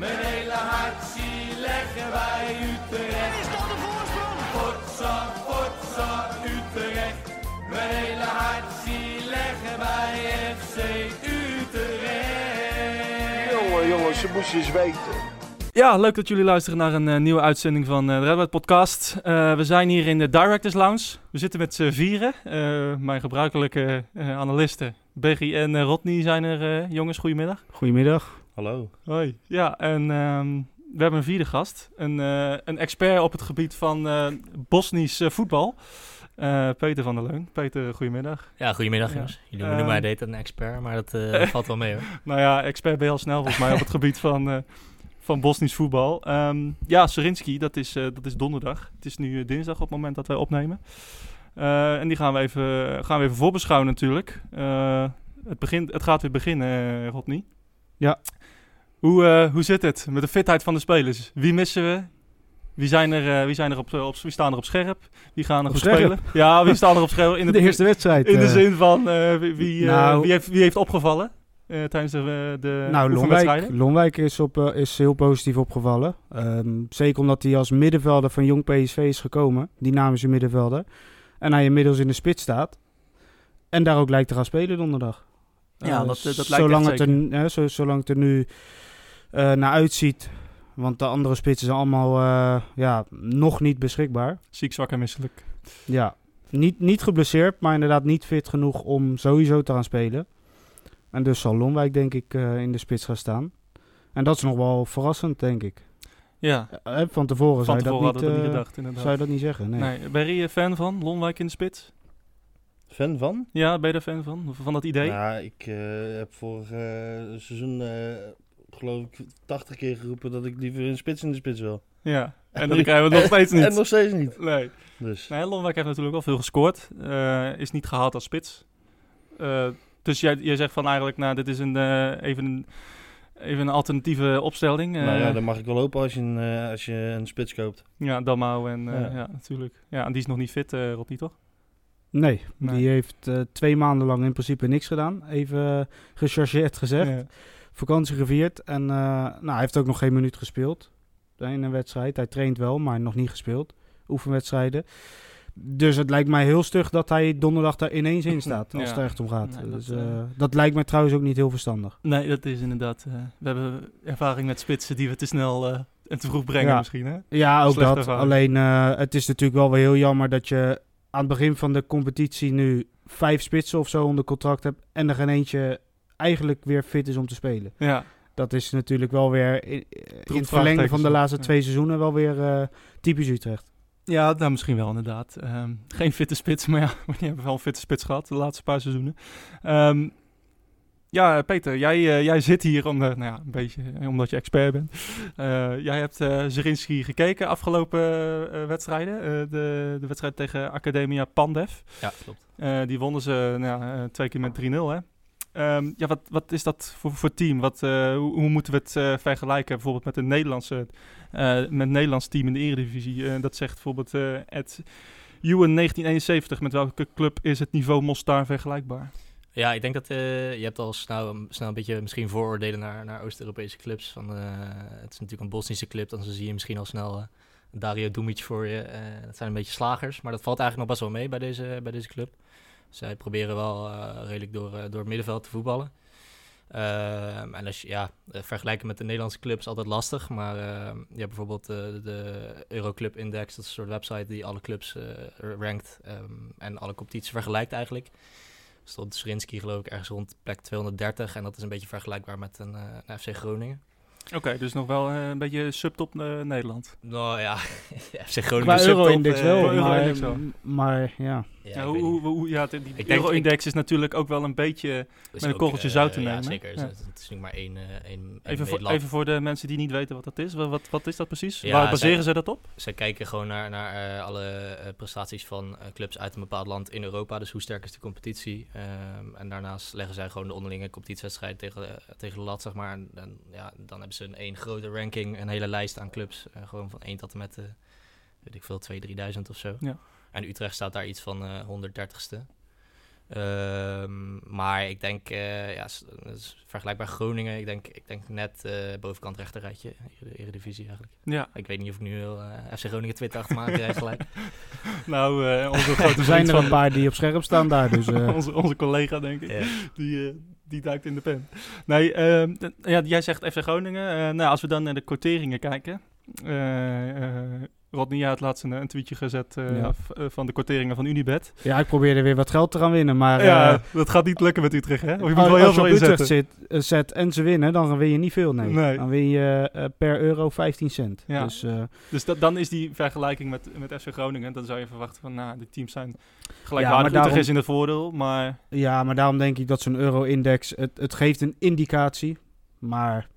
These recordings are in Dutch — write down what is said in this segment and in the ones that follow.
Mijn hele hart zie leggen wij Utrecht. Is dat de voorsprong? Potsa, potsa, Utrecht. Mijn hele hart zie leggen wij FC Utrecht. Jongen, jongens, ze moesten eens weten. Ja, leuk dat jullie luisteren naar een eh, nieuwe uitzending van eh, de Red White Podcast. Eh, we zijn hier in de Directors Lounge. We zitten met z'n vieren. Eh, mijn gebruikelijke eh, analisten, Beggy en Rodney, zijn er. eh, jongens, goedemiddag. Goedemiddag. Hallo. Hoi. Ja, en ehm, we hebben een vierde gast. Een, eh, een expert op het gebied van eh Bosnisch eh, voetbal. Eh, Peter van der Leun. Peter, goedemiddag. Ja, goedemiddag Ja. jongens. Jullie Ehm, noemen mij deed een expert, maar dat eh, valt wel mee hoor. Nou ja, expert ben je al snel volgens mij op het gebied van, eh, van Bosnisch voetbal. Ehm, ja, Serinski, dat is, eh, dat is donderdag. Het is nu dinsdag op het moment dat wij opnemen. Eh, en die gaan we even, gaan we even voorbeschouwen natuurlijk. Eh, het, begint, het gaat weer beginnen, Rodney. Ja. Hoe, eh, hoe zit het met de fitheid van de spelers? Wie missen we? Wie, zijn er, eh, wie, zijn er op, op, wie staan er op scherp? Wie gaan er Op goed scherp? spelen? Ja, wie staan er op scherp? In de eerste wedstrijd. in de eh, zin van eh, wie, wie, eh, Nou- wie, heeft, wie heeft opgevallen eh, tijdens de, eh, de nou, Lonwijk, is, op, eh, is heel positief opgevallen. Ehm, zeker omdat hij als middenvelder van Jong PSV is gekomen. Dynamische middenvelder. En hij inmiddels in de spits staat. En daar ook lijkt te gaan spelen donderdag. Ja, Eh, dat, dat lijkt zolang, echt het er, hè, zo, zolang het er nu eh, naar uitziet. Want de andere spitsen zijn allemaal eh, ja, nog niet beschikbaar. Ziek, zwak en misselijk. Ja, niet, niet geblesseerd, maar inderdaad niet fit genoeg om sowieso te gaan spelen. En dus zal Lonwijk denk ik eh, in de spits gaan staan. En dat is nog wel verrassend, denk ik. Ja, Eh, van tevoren, van zou, je tevoren dat hadden we niet, dat niet eh, gedacht inderdaad. zou je dat niet zeggen. Nee. Nee. Ben je fan van Lonwijk in de spits? Fan van? Ja, ben je er fan van? Van dat idee? Ja, ik eh, heb vorig seizoen eh, geloof ik 80 keer geroepen dat ik liever een spits in de spits wil. Ja. En dan krijgen we het nog steeds niet. En nog steeds niet. Nee. Dus nee. Lonwijk heeft natuurlijk wel veel gescoord. Eh, is niet gehaald als spits. Eh, dus jij, jij zegt van eigenlijk, nou, dit is een, eh, even, een, even een alternatieve opstelling. Nou ja, dan mag ik wel hopen als je een, eh, als je een spits koopt. ja, Damau en eh, ja. Ja. natuurlijk. Ja, en die is nog niet fit, eh Rodney, toch? Nee, Nee. die heeft eh, twee maanden lang in principe niks gedaan. Even gechargeerd gezegd. Ja. Vakantie gevierd. En eh, nou, hij heeft ook nog geen minuut gespeeld in een wedstrijd. Hij traint wel, maar nog niet gespeeld. Oefenwedstrijden. Dus het lijkt mij heel stug dat hij donderdag daar ineens in staat. Als Ja. het er echt om gaat. Nee, dus, dat, eh, eh, dat lijkt mij trouwens ook niet heel verstandig. Nee, dat is inderdaad. eh, we hebben ervaring met spitsen die we te snel eh, en te vroeg brengen, Ja. misschien. Hè? Ja, ook dat. ervaring. Alleen eh, het is natuurlijk wel weer heel jammer dat je aan het begin van de competitie nu vijf spitsen of zo onder contract hebt. En er geen eentje eigenlijk weer fit is om te spelen. Ja, Dat is natuurlijk wel weer in, in het verlengde van de laatste ja. twee seizoenen wel weer eh, typisch Utrecht. ja nou, misschien wel inderdaad. Ehm, geen fitte spits, maar ja, we hebben wel een fitte spits gehad de laatste paar seizoenen. Ehm, ja, Peter, jij, eh, jij zit hier om, nou ja, een beetje, eh, omdat je expert bent. Eh, jij hebt eh Zerinski gekeken afgelopen eh, wedstrijden. Eh, de, de wedstrijd tegen Academia Pandev. Ja, klopt. Eh, die wonnen ze nou, ja, twee keer met 3-0, hè? Ehm, ja, wat, wat is dat voor, voor team? Wat, eh, hoe, moeten we het eh, vergelijken bijvoorbeeld met een Nederlandse, eh, met Nederlands team in de Eredivisie? Dat zegt bijvoorbeeld Ed Ewan 1971. Met welke club is het niveau Mostar vergelijkbaar? Ja, ik denk dat je hebt al snel, snel een beetje misschien vooroordelen naar, naar Oost-Europese clubs. Van, het is natuurlijk een Bosnische club, dan zie je misschien al snel Dario Dumic voor je. Dat zijn een beetje slagers, maar dat valt eigenlijk nog best wel mee bij deze, bij deze club. Zij proberen wel eh, redelijk door, eh, door het middenveld te voetballen. Ehm, en als je, ja, eh, vergelijken met de Nederlandse clubs is altijd lastig. Maar ehm, je hebt bijvoorbeeld eh, de Euroclub Index, dat is een soort website die alle clubs eh, rankt ehm, en alle competities vergelijkt eigenlijk. Stond Srinski geloof ik ergens rond plek 230 en dat is een beetje vergelijkbaar met een, eh, een FC Groningen. Oké, dus nog wel eh, een beetje subtop eh, Nederland. Nou ja, FC Groningen Qua is subtop, euro-index maar, wel. maar ja. Ja, Ja, ik hoe, hoe, ja, die Euro-index is natuurlijk ook wel een beetje... Met een korreltje eh, zout te Ja, nemen, zeker. hè? Het, is nu maar één, eh, één, één Even voor, even voor de mensen die niet weten wat dat is. Wat, wat, wat is dat precies? Ja, Waar baseren zij- ze dat op? Zij kijken gewoon naar, naar eh, alle prestaties van clubs uit een bepaald land in Europa. Dus hoe sterk is de competitie. Ehm, en daarnaast leggen zij gewoon de onderlinge competitiewedstrijd tegen, tegen de lat, zeg maar. En, en ja, dan hebben ze een één grote ranking, een hele lijst aan clubs. gewoon van 1 tot en met, weet ik veel, 2.000, 3.000 of zo. Ja. En Utrecht staat daar iets van eh 130ste. Ehm, maar ik denk, eh, ja, vergelijkbaar Groningen. Ik denk, ik denk net eh, bovenkant rechterrijtje, Eredivisie eigenlijk. Ja, Ik weet niet of ik nu heel eh, FC Groningen Twitter achter krijg gelijk. nou, eh, onze grote zijn er een paar die op scherp staan daar. Dus, eh, onze, onze collega, denk ik. Die, eh, die duikt in de pen. Nee, ehm, ja, jij zegt FC Groningen. Eh, nou, als we dan naar de quoteringen kijken. Eh eh Rodney had laatst een, een tweetje gezet eh, Ja. eh, van de quoteringen van Unibet. ja, ik probeerde weer wat geld te gaan winnen. Maar ja, eh, dat gaat niet lukken met Utrecht, hè? Of je moet als, wel heel veel op Utrecht inzetten. zit, eh, zet en ze winnen, dan win je niet veel. Nee. Nee. Dan win je eh, per euro 15 cent. Ja. Dus eh, Dus dat, dan is die vergelijking met, met FC Groningen. Dan zou je verwachten van, nou, de teams zijn Ja, gelijkwaardig. daarom- is in het voordeel, maar ja, maar daarom denk ik dat zo'n euro-index, het, het geeft een indicatie. Maar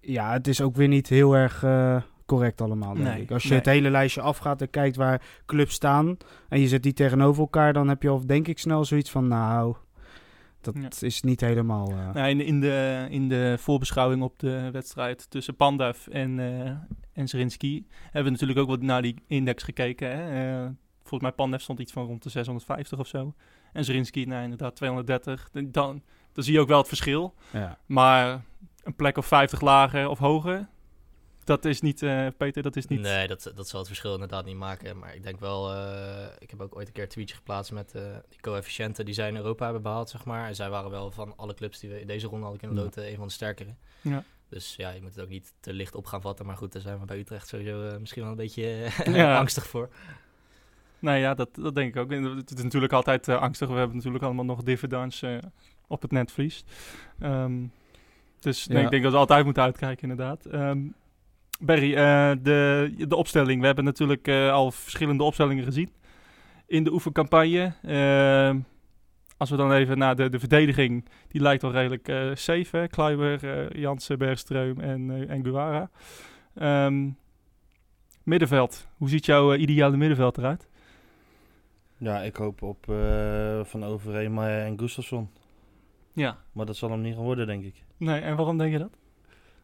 ja, het is ook weer niet heel erg eh, correct allemaal, denk Nee, ik. Als je nee. het hele lijstje afgaat en kijkt waar clubs staan en je zet die tegenover elkaar, dan heb je al denk ik snel zoiets van, nou, dat Ja. is niet helemaal... Nou, in, in, de, in de voorbeschouwing op de wedstrijd tussen Pandev en, eh en Zrinski hebben we natuurlijk ook wat naar die index gekeken. Hè? Eh, volgens mij Pandev stond iets van rond de 650 of zo. En Zrinski, nou inderdaad 230. Dan, dan, dan zie je ook wel het verschil. ja. Maar een plek of 50 lager of hoger, dat is niet, eh, Peter, dat is niet... Nee, dat, dat zal het verschil inderdaad niet maken. Maar ik denk wel, eh, ik heb ook ooit een keer een tweetje geplaatst met eh, die coëfficiënten die zij in Europa hebben behaald, zeg maar. En zij waren wel van alle clubs die we in deze ronde hadden kunnen Ja. loten, een van de sterkere. Ja. Dus ja, je moet het ook niet te licht op gaan vatten. Maar goed, daar zijn we bij Utrecht sowieso eh, misschien wel een beetje Ja. angstig voor. Nou ja, dat, dat denk ik ook. En Het is natuurlijk altijd eh, angstig. We hebben natuurlijk allemaal nog dividends op het netvlies. Ehm dus Ja. ik denk dat we altijd moeten uitkijken, inderdaad. Ehm Barry, eh, de, de opstelling. We hebben natuurlijk eh, al verschillende opstellingen gezien in de oefencampagne. Ehm, als we dan even naar de, de verdediging, die lijkt wel redelijk eh safe. hè? Kluiber, eh, Jansen, Bergstreum en, eh en Guevara. Ehm, middenveld. Hoe ziet jouw eh, ideale middenveld eruit? Ja, ik hoop op eh, Van Overheem Meijer en Gustafsson. Ja. Maar dat zal hem niet gaan worden, denk ik. Nee, en waarom denk je dat?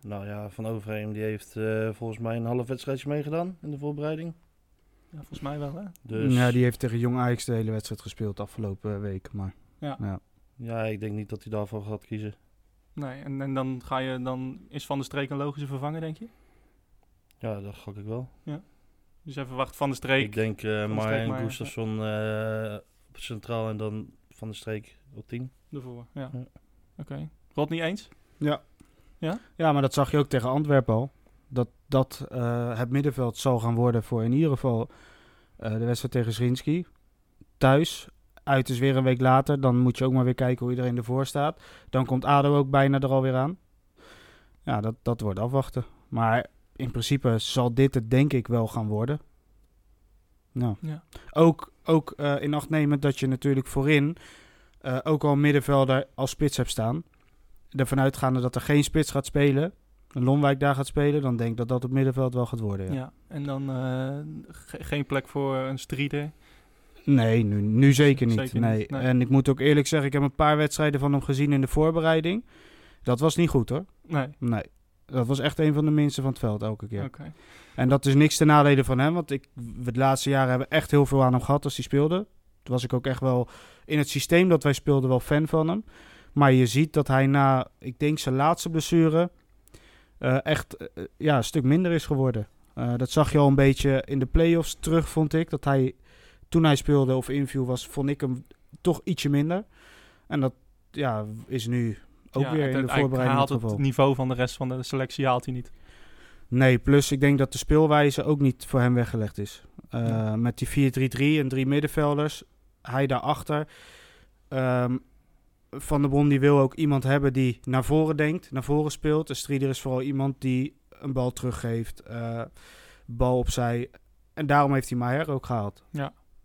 Nou ja, Van Overheem die heeft eh, volgens mij een half wedstrijdje meegedaan in de voorbereiding. Ja, volgens mij wel, hè? Dus Ja, die heeft tegen Jong Ajax de hele wedstrijd gespeeld afgelopen week. Maar Ja. ja. ja, ik denk niet dat hij daarvoor gaat kiezen. Nee, en, en dan ga je, dan is Van der Streek een logische vervanger, denk je? Ja, dat gok ik wel. Dus even wacht, Van der Streek. Ik denk eh Meijer en Meijer, Gustafsson eh, op centraal en dan Van de Streek op 10. ervoor, ja. Ja. Oké. Rod niet eens? Ja. Ja? Ja, maar dat zag je ook tegen Antwerpen al. Dat dat eh, het middenveld zal gaan worden voor in ieder geval eh, de wedstrijd tegen Zrinski. Thuis. Uit is weer een week later. Dan moet je ook maar weer kijken hoe iedereen ervoor staat. Dan komt ADO ook bijna er alweer aan. Ja, dat, dat wordt afwachten. Maar in principe zal dit het denk ik wel gaan worden. Nou. Ja. Ook, ook eh, in acht nemen dat je natuurlijk voorin ook al middenvelder als spits hebt staan. Ervan uitgaande dat er geen spits gaat spelen, een Lonwijk daar gaat spelen, dan denk ik dat dat het middenveld wel gaat worden. Ja. Ja. En dan eh, ge- geen plek voor een strider. Nee, nu, nu zeker niet. Zeker nee. niet, nee. En ik moet ook eerlijk zeggen, ik heb een paar wedstrijden van hem gezien in de voorbereiding. Dat was niet goed hoor. Nee. Nee. Dat was echt een van de minste van het veld elke keer. Oké. En dat is niks ten nadele van hem, want ik, we de laatste jaren hebben echt heel veel aan hem gehad als hij speelde. Toen was ik ook echt wel in het systeem dat wij speelden wel fan van hem. Maar je ziet dat hij na, ik denk zijn laatste blessure, eh, echt eh, ja, een stuk minder is geworden. Eh, dat zag je al een beetje in de play-offs terug, vond ik. Dat hij, toen hij speelde of inviel was, vond ik hem toch ietsje minder. En dat ja, is nu ook Ja, weer in de voorbereiding Hij haalt het niveau van de rest van de selectie haalt hij niet. Nee, plus ik denk dat de speelwijze ook niet voor hem weggelegd is. Eh, Ja. Met die 4-3-3 en drie middenvelders, hij daarachter. Ehm van der Brom die wil ook iemand hebben die naar voren denkt, naar voren speelt. De Strieder is vooral iemand die een bal teruggeeft, eh, bal opzij. En daarom heeft hij Maier ook gehaald.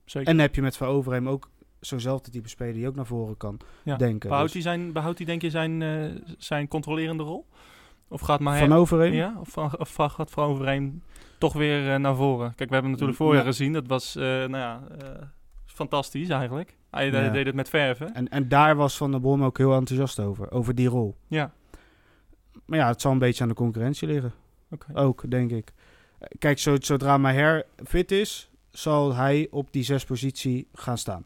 Zeker. En heb je met Van Overheem ook zo'nzelfde type speler die ook naar voren kan Ja. denken. behoudt, Dus hij zijn, behoudt hij denk je zijn, eh, zijn controlerende rol? Of gaat maar van Overheem? Ja, of, of gaat Van Overheem toch weer eh, naar voren? Kijk, we hebben natuurlijk vorig jaar Ja. gezien. Dat was, nou ja, fantastisch eigenlijk. Hij Ja. eh, deed het met verven. En, en daar was Van der Brom ook heel enthousiast over, over die rol. Ja, Maar ja, het zal een beetje aan de concurrentie liggen. Ook, denk ik. Kijk, zo- zodra Maher fit is, zal hij op die zes positie gaan staan.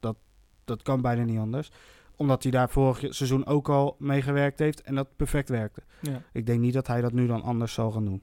Dat, dat kan bijna niet anders. Omdat hij daar vorig seizoen ook al mee gewerkt heeft en dat perfect werkte. Ja. Ik denk niet dat hij dat nu dan anders zal gaan doen.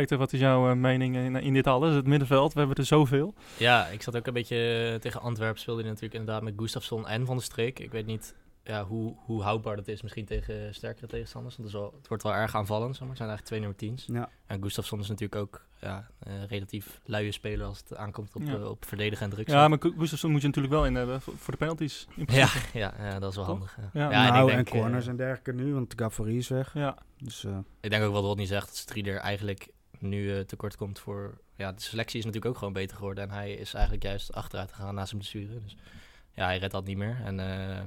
Peter, wat is jouw eh, mening in, in dit alles? Het middenveld, we hebben er zoveel. Ja, ik zat ook een beetje eh, tegen Antwerpen speelde hij natuurlijk inderdaad met Gustafsson en Van der Streek. Ik weet niet ja, hoe, hoe houdbaar dat is misschien tegen sterkere tegenstanders. Want het, is wel, het wordt wel erg aanvallend, zeg maar. Het zijn eigenlijk twee nummer 10's. Ja. En Gustafsson is natuurlijk ook ja, een relatief luie speler als het aankomt op, Ja. eh, op verdedigen en druk. Ja, maar Gu- Gustafsson moet je natuurlijk wel in hebben voor, voor de penalties. In ja, ja, ja, dat is wel handig. Ja. Ja. Ja, en nou, ik en, denk, corners en dergelijke nu, want Gaffari is weg. ja. Dus eh, Ik denk ook wat Rodney zegt, dat Strieder eigenlijk nu eh, tekort komt voor... Ja, de selectie is natuurlijk ook gewoon beter geworden. En hij is eigenlijk juist achteruit gegaan na zijn blessure. Dus ja, hij redt dat niet meer. En eh,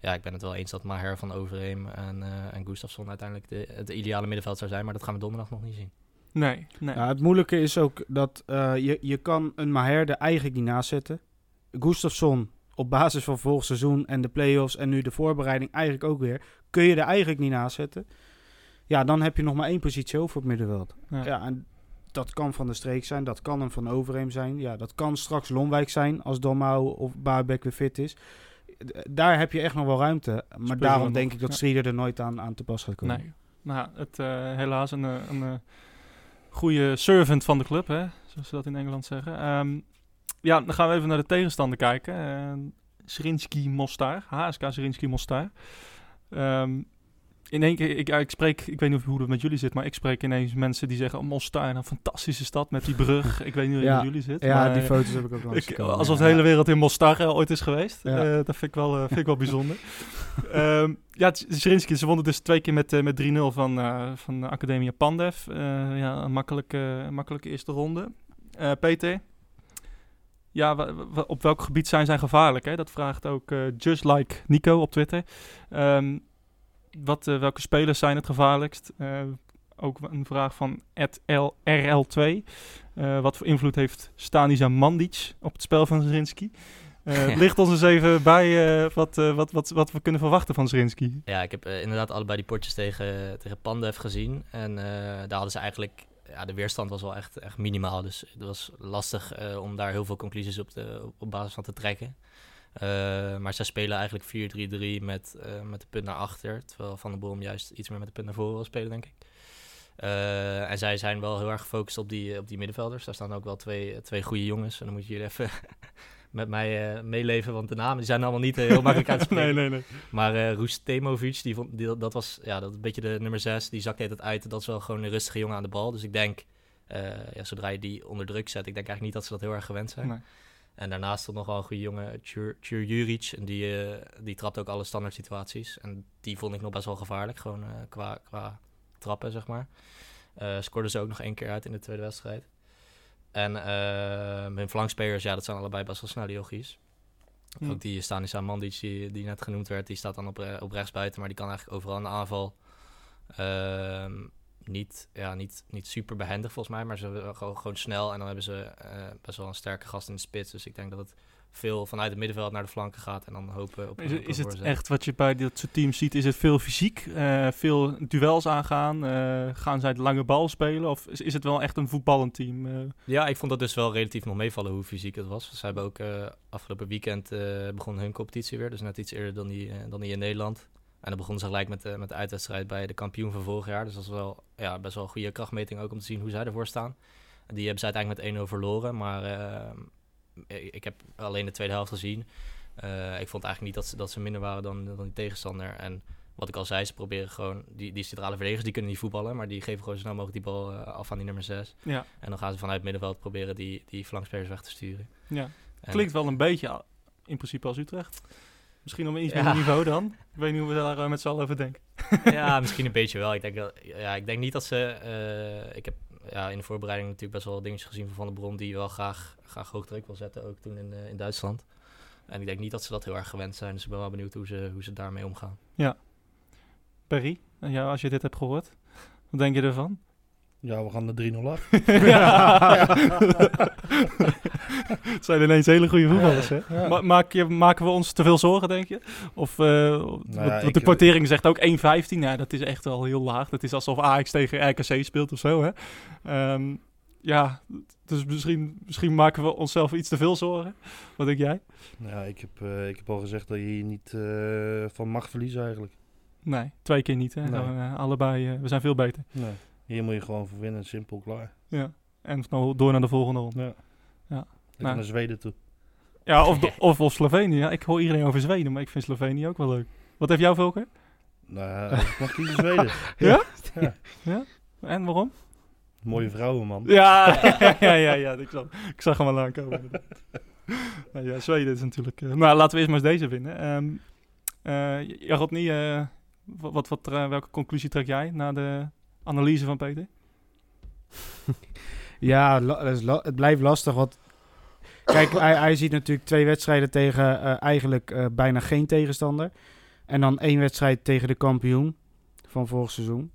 ja, ik ben het wel eens dat Maher van Overheem en, eh en Gustafsson uiteindelijk de, het ideale middenveld zou zijn. Maar dat gaan we donderdag nog niet zien. Nee, nee. ja, het moeilijke is ook dat eh, je, je kan een Maher er eigenlijk niet naast zetten. Gustafsson, op basis van vorig seizoen en de play-offs en nu de voorbereiding eigenlijk ook weer, kun je er eigenlijk niet naast zetten. Ja, dan heb je nog maar één positie over op het middenveld. Ja. Ja, en dat kan Van de Streek zijn, dat kan een Van Overheem zijn. Ja, dat kan straks Lonwijk zijn als Domhou of Baarbek weer fit is. Daar heb je echt nog wel ruimte. Maar daarom denk nog, ik dat. Strieder er nooit aan, aan te pas gaat komen. Nee. Nou, het, eh, helaas een, eh, een eh, goede servant van de club, hè? zoals ze dat in Engeland zeggen. Ehm, ja, dan gaan we even naar de tegenstander kijken. Uh, Zrinski Mostar, HSK Zrinski Mostar. Ehm, in één keer, ik, ja, ik spreek, ik weet niet hoe het met jullie zit, maar ik spreek ineens mensen die zeggen, oh, een fantastische stad met die brug. ik weet niet hoe het Ja. met jullie zit. Ja, maar, die eh, foto's heb ik ook wel ik, gekomen, alsof de hele wereld in Mostar eh, ooit is geweest. Ja. Eh, dat vind ik wel, vind ik wel bijzonder. Ehm ja, Zrinski, ze wonnen dus twee keer met, met 3-0 van, van Academia Pandev. Ja, een makkelijke, makkelijke eerste ronde. Peter? Ja, op welk gebied zijn zij gevaarlijk? Hè? Dat vraagt ook Just Like Nico op Twitter. Ehm, wat, eh, welke spelers zijn het gevaarlijkst? Eh, ook een vraag van @L- RL2. Eh, wat voor invloed heeft Stanisa Mandic op het spel van Zrinski? Eh Licht ons eens even bij wat, wat, wat, wat we kunnen verwachten van Zrinski. Ja, ik heb inderdaad allebei die potjes tegen, tegen Pandev gezien. En daar hadden ze eigenlijk... Ja, de weerstand was wel echt, echt minimaal. Dus het was lastig om daar heel veel conclusies op, te, op basis van te trekken. Eh, maar zij spelen eigenlijk 4-3-3 met, eh, met de punt naar achter. Terwijl Van der Brom juist iets meer met de punt naar voren wil spelen, denk ik. Eh, en zij zijn wel heel erg gefocust op die, op die middenvelders. Daar staan ook wel twee, twee goede jongens. En dan moet je hier even met mij meeleven, want de namen die zijn allemaal niet heel makkelijk uit te spreken. nee, nee, nee. Maar Rustemovic, die vond, die, dat was ja, dat een beetje de nummer 6. Die zakte het uit. Dat is wel gewoon een rustige jongen aan de bal. Dus ik denk, ja, zodra je die onder druk zet, ik denk eigenlijk niet dat ze dat heel erg gewend zijn. Nee. En daarnaast stond nog wel een goede jongen, Tjur Tjur Juric. En die, eh, die trapt ook alle standaard situaties. En die vond ik nog best wel gevaarlijk, gewoon eh, qua, qua trappen, zeg maar. Eh scoorde ze ook nog één keer uit in de tweede wedstrijd. En hun flankspelers, ja, dat zijn allebei best wel snel, die jochies. Hm. Ook die Stanisa Mandic, die, die net genoemd werd, die staat dan op, op rechts buiten, maar die kan eigenlijk overal in de aanval. Ehm, niet, ja, niet, niet super behendig volgens mij, maar ze gewoon, gewoon snel. En dan hebben ze eh, best wel een sterke gast in de spits. Dus ik denk dat het veel vanuit het middenveld naar de flanken gaat. En dan hopen op, Is, is het echt wat je bij dit soort teams ziet? Is het veel fysiek? eh, veel duels aangaan? eh, gaan zij de lange bal spelen? Of is, is het wel echt een voetballend team? Ja, ik vond dat dus wel relatief nog meevallen hoe fysiek het was. Ze hebben ook afgelopen weekend eh begon hun competitie weer. Dus net iets eerder dan die, dan die in Nederland. En dan begonnen ze gelijk met, de met de uitwedstrijd bij de kampioen van vorig jaar. Dus dat is wel ja, best wel een goede krachtmeting ook om te zien hoe zij ervoor staan. Die hebben ze uiteindelijk met 1-0 verloren. Maar eh, ik heb alleen de tweede helft gezien. Eh, ik vond eigenlijk niet dat ze, dat ze minder waren dan, dan die tegenstander. En wat ik al zei, ze proberen gewoon... Die, die centrale verdedigers die kunnen niet voetballen. Maar die geven gewoon zo snel mogelijk die bal eh, af aan die nummer 6. ja, En dan gaan ze vanuit het middenveld proberen die, die flankspelers weg te sturen. ja. En- Klinkt wel een beetje in principe als Utrecht. Misschien op een iets Ja. minder niveau dan. Ik weet niet hoe we daar eh, met z'n allen over denken. ja, misschien een beetje wel. Ik denk, dat, ja, ik denk niet dat ze... eh, ik heb ja, in de voorbereiding natuurlijk best wel dingetjes gezien van Van der Brom... die wel graag, graag hoog druk wil zetten, ook toen in, eh, in Duitsland. En ik denk niet dat ze dat heel erg gewend zijn. Dus ik ben wel benieuwd hoe ze, hoe ze daarmee omgaan. Perry, en jou, als je dit hebt gehoord, wat denk je ervan? Ja, we gaan de 3-0 af. ja. Het zijn ineens hele goede voetballers, hè? Ja. Ma- maak je, maken we ons te veel zorgen, denk je? Of, eh, ja, want- want ik- de kwartering zegt ook 1,15. Nou, dat is echt wel heel laag. Dat is alsof Ajax tegen RKC speelt of zo, hè? Ehm, ja, dus misschien, misschien maken we onszelf iets te veel zorgen. Wat denk jij? Ja, ik heb, eh, ik heb al gezegd dat je hier niet eh, van mag verliezen eigenlijk. Nee, twee keer niet. Hè? Nee. Eh, allebei, eh, we zijn veel beter. Nee. Hier moet je gewoon voor winnen, simpel, klaar. Ja. En nou door naar de volgende ronde. Ja. Ja. Nou. naar Zweden toe. Ja, of, de- of, of Slovenië. Ja, ik hoor iedereen over Zweden, maar ik vind Slovenië ook wel leuk. Wat heeft jou, Volker? Nou, ik mag kiezen Zweden. Ja? En waarom? Mooie vrouwen, man. Ja, ja, ja, ja, ik, zag, ik zag hem al aankomen. Nou ja, Zweden is natuurlijk... eh, maar laten we eerst maar eens deze winnen. Ja, Rodney, eh, wat, wat, welke conclusie trek jij na de analyse van Peter? Ja, het blijft lastig. Want kijk, hij, hij ziet natuurlijk twee wedstrijden tegen eh, eigenlijk eh, bijna geen tegenstander. En dan één wedstrijd tegen de kampioen van vorig seizoen.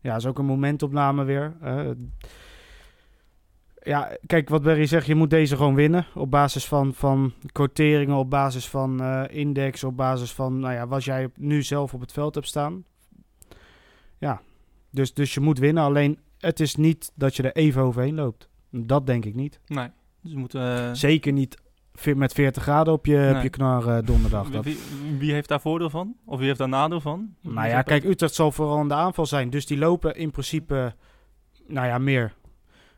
Ja, is ook een momentopname weer. ja, kijk, wat Barry zegt, je moet deze gewoon winnen. Op basis van, van quoteringen, op basis van eh, index, op basis van nou ja, wat jij nu zelf op het veld hebt staan. Ja, dus, dus je moet winnen. Alleen het is niet dat je er even overheen loopt. Dat denk ik niet. Nee, dus we moeten... eh, Zeker niet met 40 graden op je, Nee. op je knar eh, donderdag. wie, Dat. wie, wie heeft daar voordeel van? Of wie heeft daar nadeel van? Nou ja, kijk, Utrecht zal vooral in de aanval zijn. Dus die lopen in principe, nou ja, meer.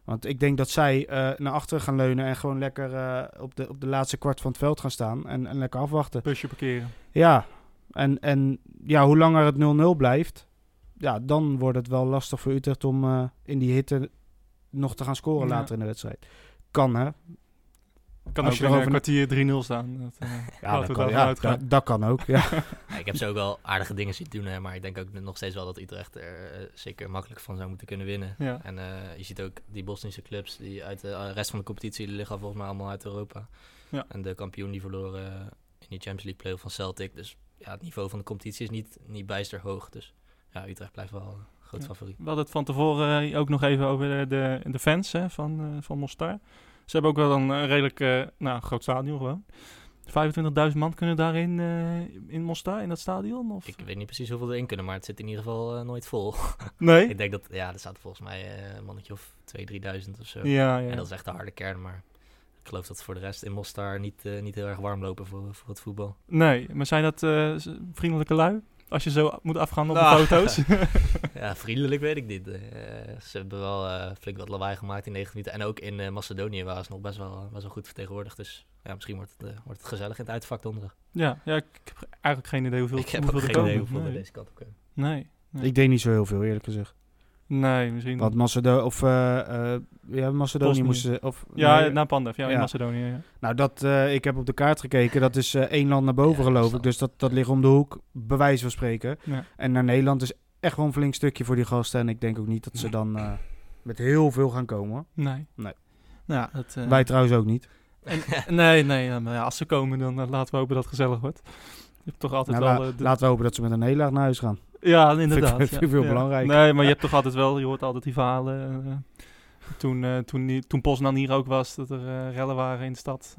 Want ik denk dat zij eh, naar achteren gaan leunen en gewoon lekker op, de, op de laatste kwart van het veld gaan staan. En, en lekker afwachten. Busje parkeren. Ja, en, en ja, hoe langer het 0-0 blijft, ja, dan wordt het wel lastig voor Utrecht om eh, in die hitte nog te gaan scoren Ja. later in de wedstrijd. Kan hè? Kan Als ook je in een kwartier 3-0 staan. Dat, eh, Ja, dat kan, ja, dat, dat kan ook. Ja. Ja, ik heb ze ook wel aardige dingen zien doen, hè, maar ik denk ook nog steeds wel dat Utrecht er eh, zeker makkelijk van zou moeten kunnen winnen. Ja. En eh, je ziet ook die Bosnische clubs die uit de rest van de competitie die liggen volgens mij allemaal uit Europa. Ja. En de kampioen die verloren in die Champions League play van Celtic. Dus ja, het niveau van de competitie is niet, niet bijster hoog. Dus ja, Utrecht blijft wel een groot Ja. favoriet. We hadden het van tevoren eh, ook nog even over de, de, fans hè, van, eh, van Mostar. Ze hebben ook wel een eh, redelijk eh, nou, groot stadion gewoon. 25.000 man kunnen daarin eh, in Mostar, in dat stadion? Of? Ik weet niet precies hoeveel erin kunnen, maar het zit in ieder geval nooit vol. nee? ik denk dat, ja, er staat volgens mij eh, een mannetje of 2.000, 3.000 of zo. Ja, ja. En dat is echt de harde kern, maar ik geloof dat voor de rest in Mostar niet, niet heel erg warm lopen voor, voor het voetbal. Nee, maar zijn dat eh, vriendelijke lui? Als je zo moet afgaan op Nou. de foto's? Ja, vriendelijk weet ik niet. Eh, ze hebben wel eh, flink wat lawaai gemaakt in 90 minuten. En ook in eh, Macedonië waren ze nog best wel, best wel goed vertegenwoordigd. Dus ja, misschien wordt het, eh, wordt het gezellig in het uitvak donderdag. ja, ja, ik ik heb eigenlijk geen idee hoeveel, ik heb hoeveel ook er geen idee komen. hoeveel er nee. deze kant op kunnen. Nee, nee. Ik denk niet zo heel veel, eerlijk gezegd. Nee, misschien... Want Macedonië, of eh, eh, ja, Macedonië moesten, of ja, nee, na Pandev, ja, in. Macedonië. Ja. nou dat, eh, ik heb op de kaart gekeken, dat is één land naar boven geloof ik. Dus dat, dat ligt om de hoek, bij wijze van spreken. En naar Nederland is echt wel een flink stukje voor die gasten. En ik denk ook niet dat ze dan met heel veel gaan komen. Nee. Nee. Nou, ja, dat, Wij trouwens ook niet. Nee, nee, maar ja, als ze komen, dan laten we hopen dat het gezellig wordt. Je hebt toch altijd Nou, wel... la- de- laten we hopen dat ze met een nederlaag naar huis gaan. Ja, inderdaad. Ik- vind ik veel Ja. belangrijker. Nee, maar je hebt toch altijd wel, je hoort altijd die verhalen. eh, toen, eh, toen, toen Poznan hier ook was, dat er eh, rellen waren in de stad.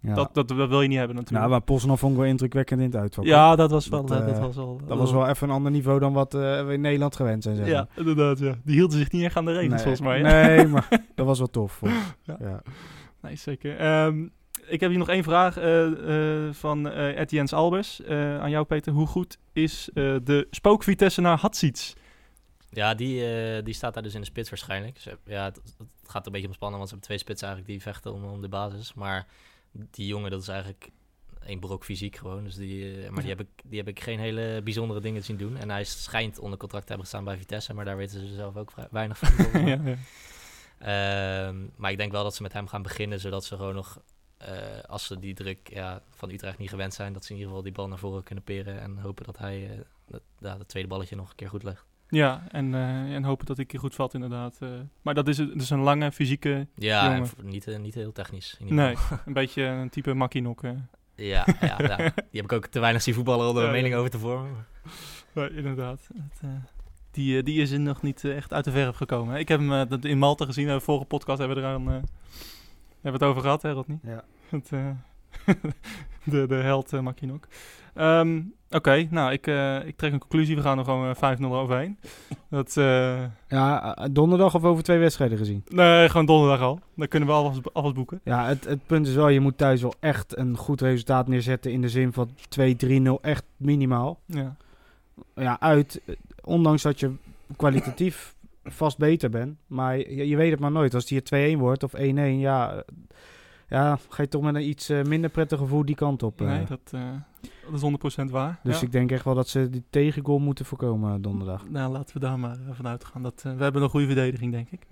Ja. dat, dat, dat wil je niet hebben natuurlijk. nou, maar Poznan vond ik wel indrukwekkend in het uitvak. hoor. ja, dat was wel... Dat, dat was wel, Dat was wel even een ander niveau dan wat we in Nederland gewend zijn. Zeg Ja, inderdaad, ja. Die hielden zich niet echt aan de regels, volgens mij. hè? Nee, maar dat was wel tof. Ja. Ja. Nee, zeker. Ehm, ik heb hier nog één vraag eh, eh, van Etienne Albers eh, aan jou, Peter. Hoe goed is de spookvitesse naar Hatsiets? Ja, die, die staat daar dus in de spits waarschijnlijk. Ja, het, het gaat een beetje ontspannen, want ze hebben twee spitsen eigenlijk die vechten om, om de basis. Maar die jongen, dat is eigenlijk één brok fysiek gewoon. Dus die, maar die heb, ik, die heb ik geen hele bijzondere dingen zien doen. En hij schijnt onder contract te hebben gestaan bij Vitesse, maar daar weten ze zelf ook vrij weinig van. ja, ja. Ehm, maar ik denk wel dat ze met hem gaan beginnen, zodat ze gewoon nog, als ze die druk ja, van Utrecht niet gewend zijn, dat ze in ieder geval die bal naar voren kunnen peren en hopen dat hij eh dat, ja, dat tweede balletje nog een keer goed legt. Ja, en, eh, en hopen dat ik je goed valt inderdaad. eh. maar dat is, dus een lange fysieke, Ja, niet, eh, niet heel technisch. In ieder nee, een beetje een type makkinok. eh. Ja, ja, ja, die heb ik ook te weinig zien voetballen om er Ja, een mening ja. over te vormen. Nee, inderdaad. Het, eh, die, eh, die is er nog niet eh, echt uit de verf gekomen. Ik heb hem eh, dat in Malta gezien. De vorige podcast hebben we er aan, eh, hebben we het over gehad, hè Rodney? Ja. Het, eh, de, de held uh, Makinok. Ehm, Oké, nou, ik, uh, ik trek een conclusie. We gaan er gewoon uh, 5-0 overheen. Dat, uh, Ja, eh, donderdag of over twee wedstrijden gezien? nee, gewoon donderdag al. Dan kunnen we alvast, alvast boeken. Ja, het, het punt is wel, je moet thuis wel echt een goed resultaat neerzetten in de zin van 2-3-0, echt minimaal. Ja. Ja, uit, eh, ondanks dat je kwalitatief vast beter bent, maar je, je weet het maar nooit. Als die er 2-1 wordt of 1-1, ja, eh, ja, ga je toch met een iets eh, minder prettig gevoel die kant op. eh. Nee, dat, eh, dat is 100% waar. dus ja. ik denk echt wel dat ze die tegengoal moeten voorkomen eh, donderdag. Nou, laten we daar maar eh, vanuit gaan. Dat, eh, we hebben een goede verdediging, denk ik.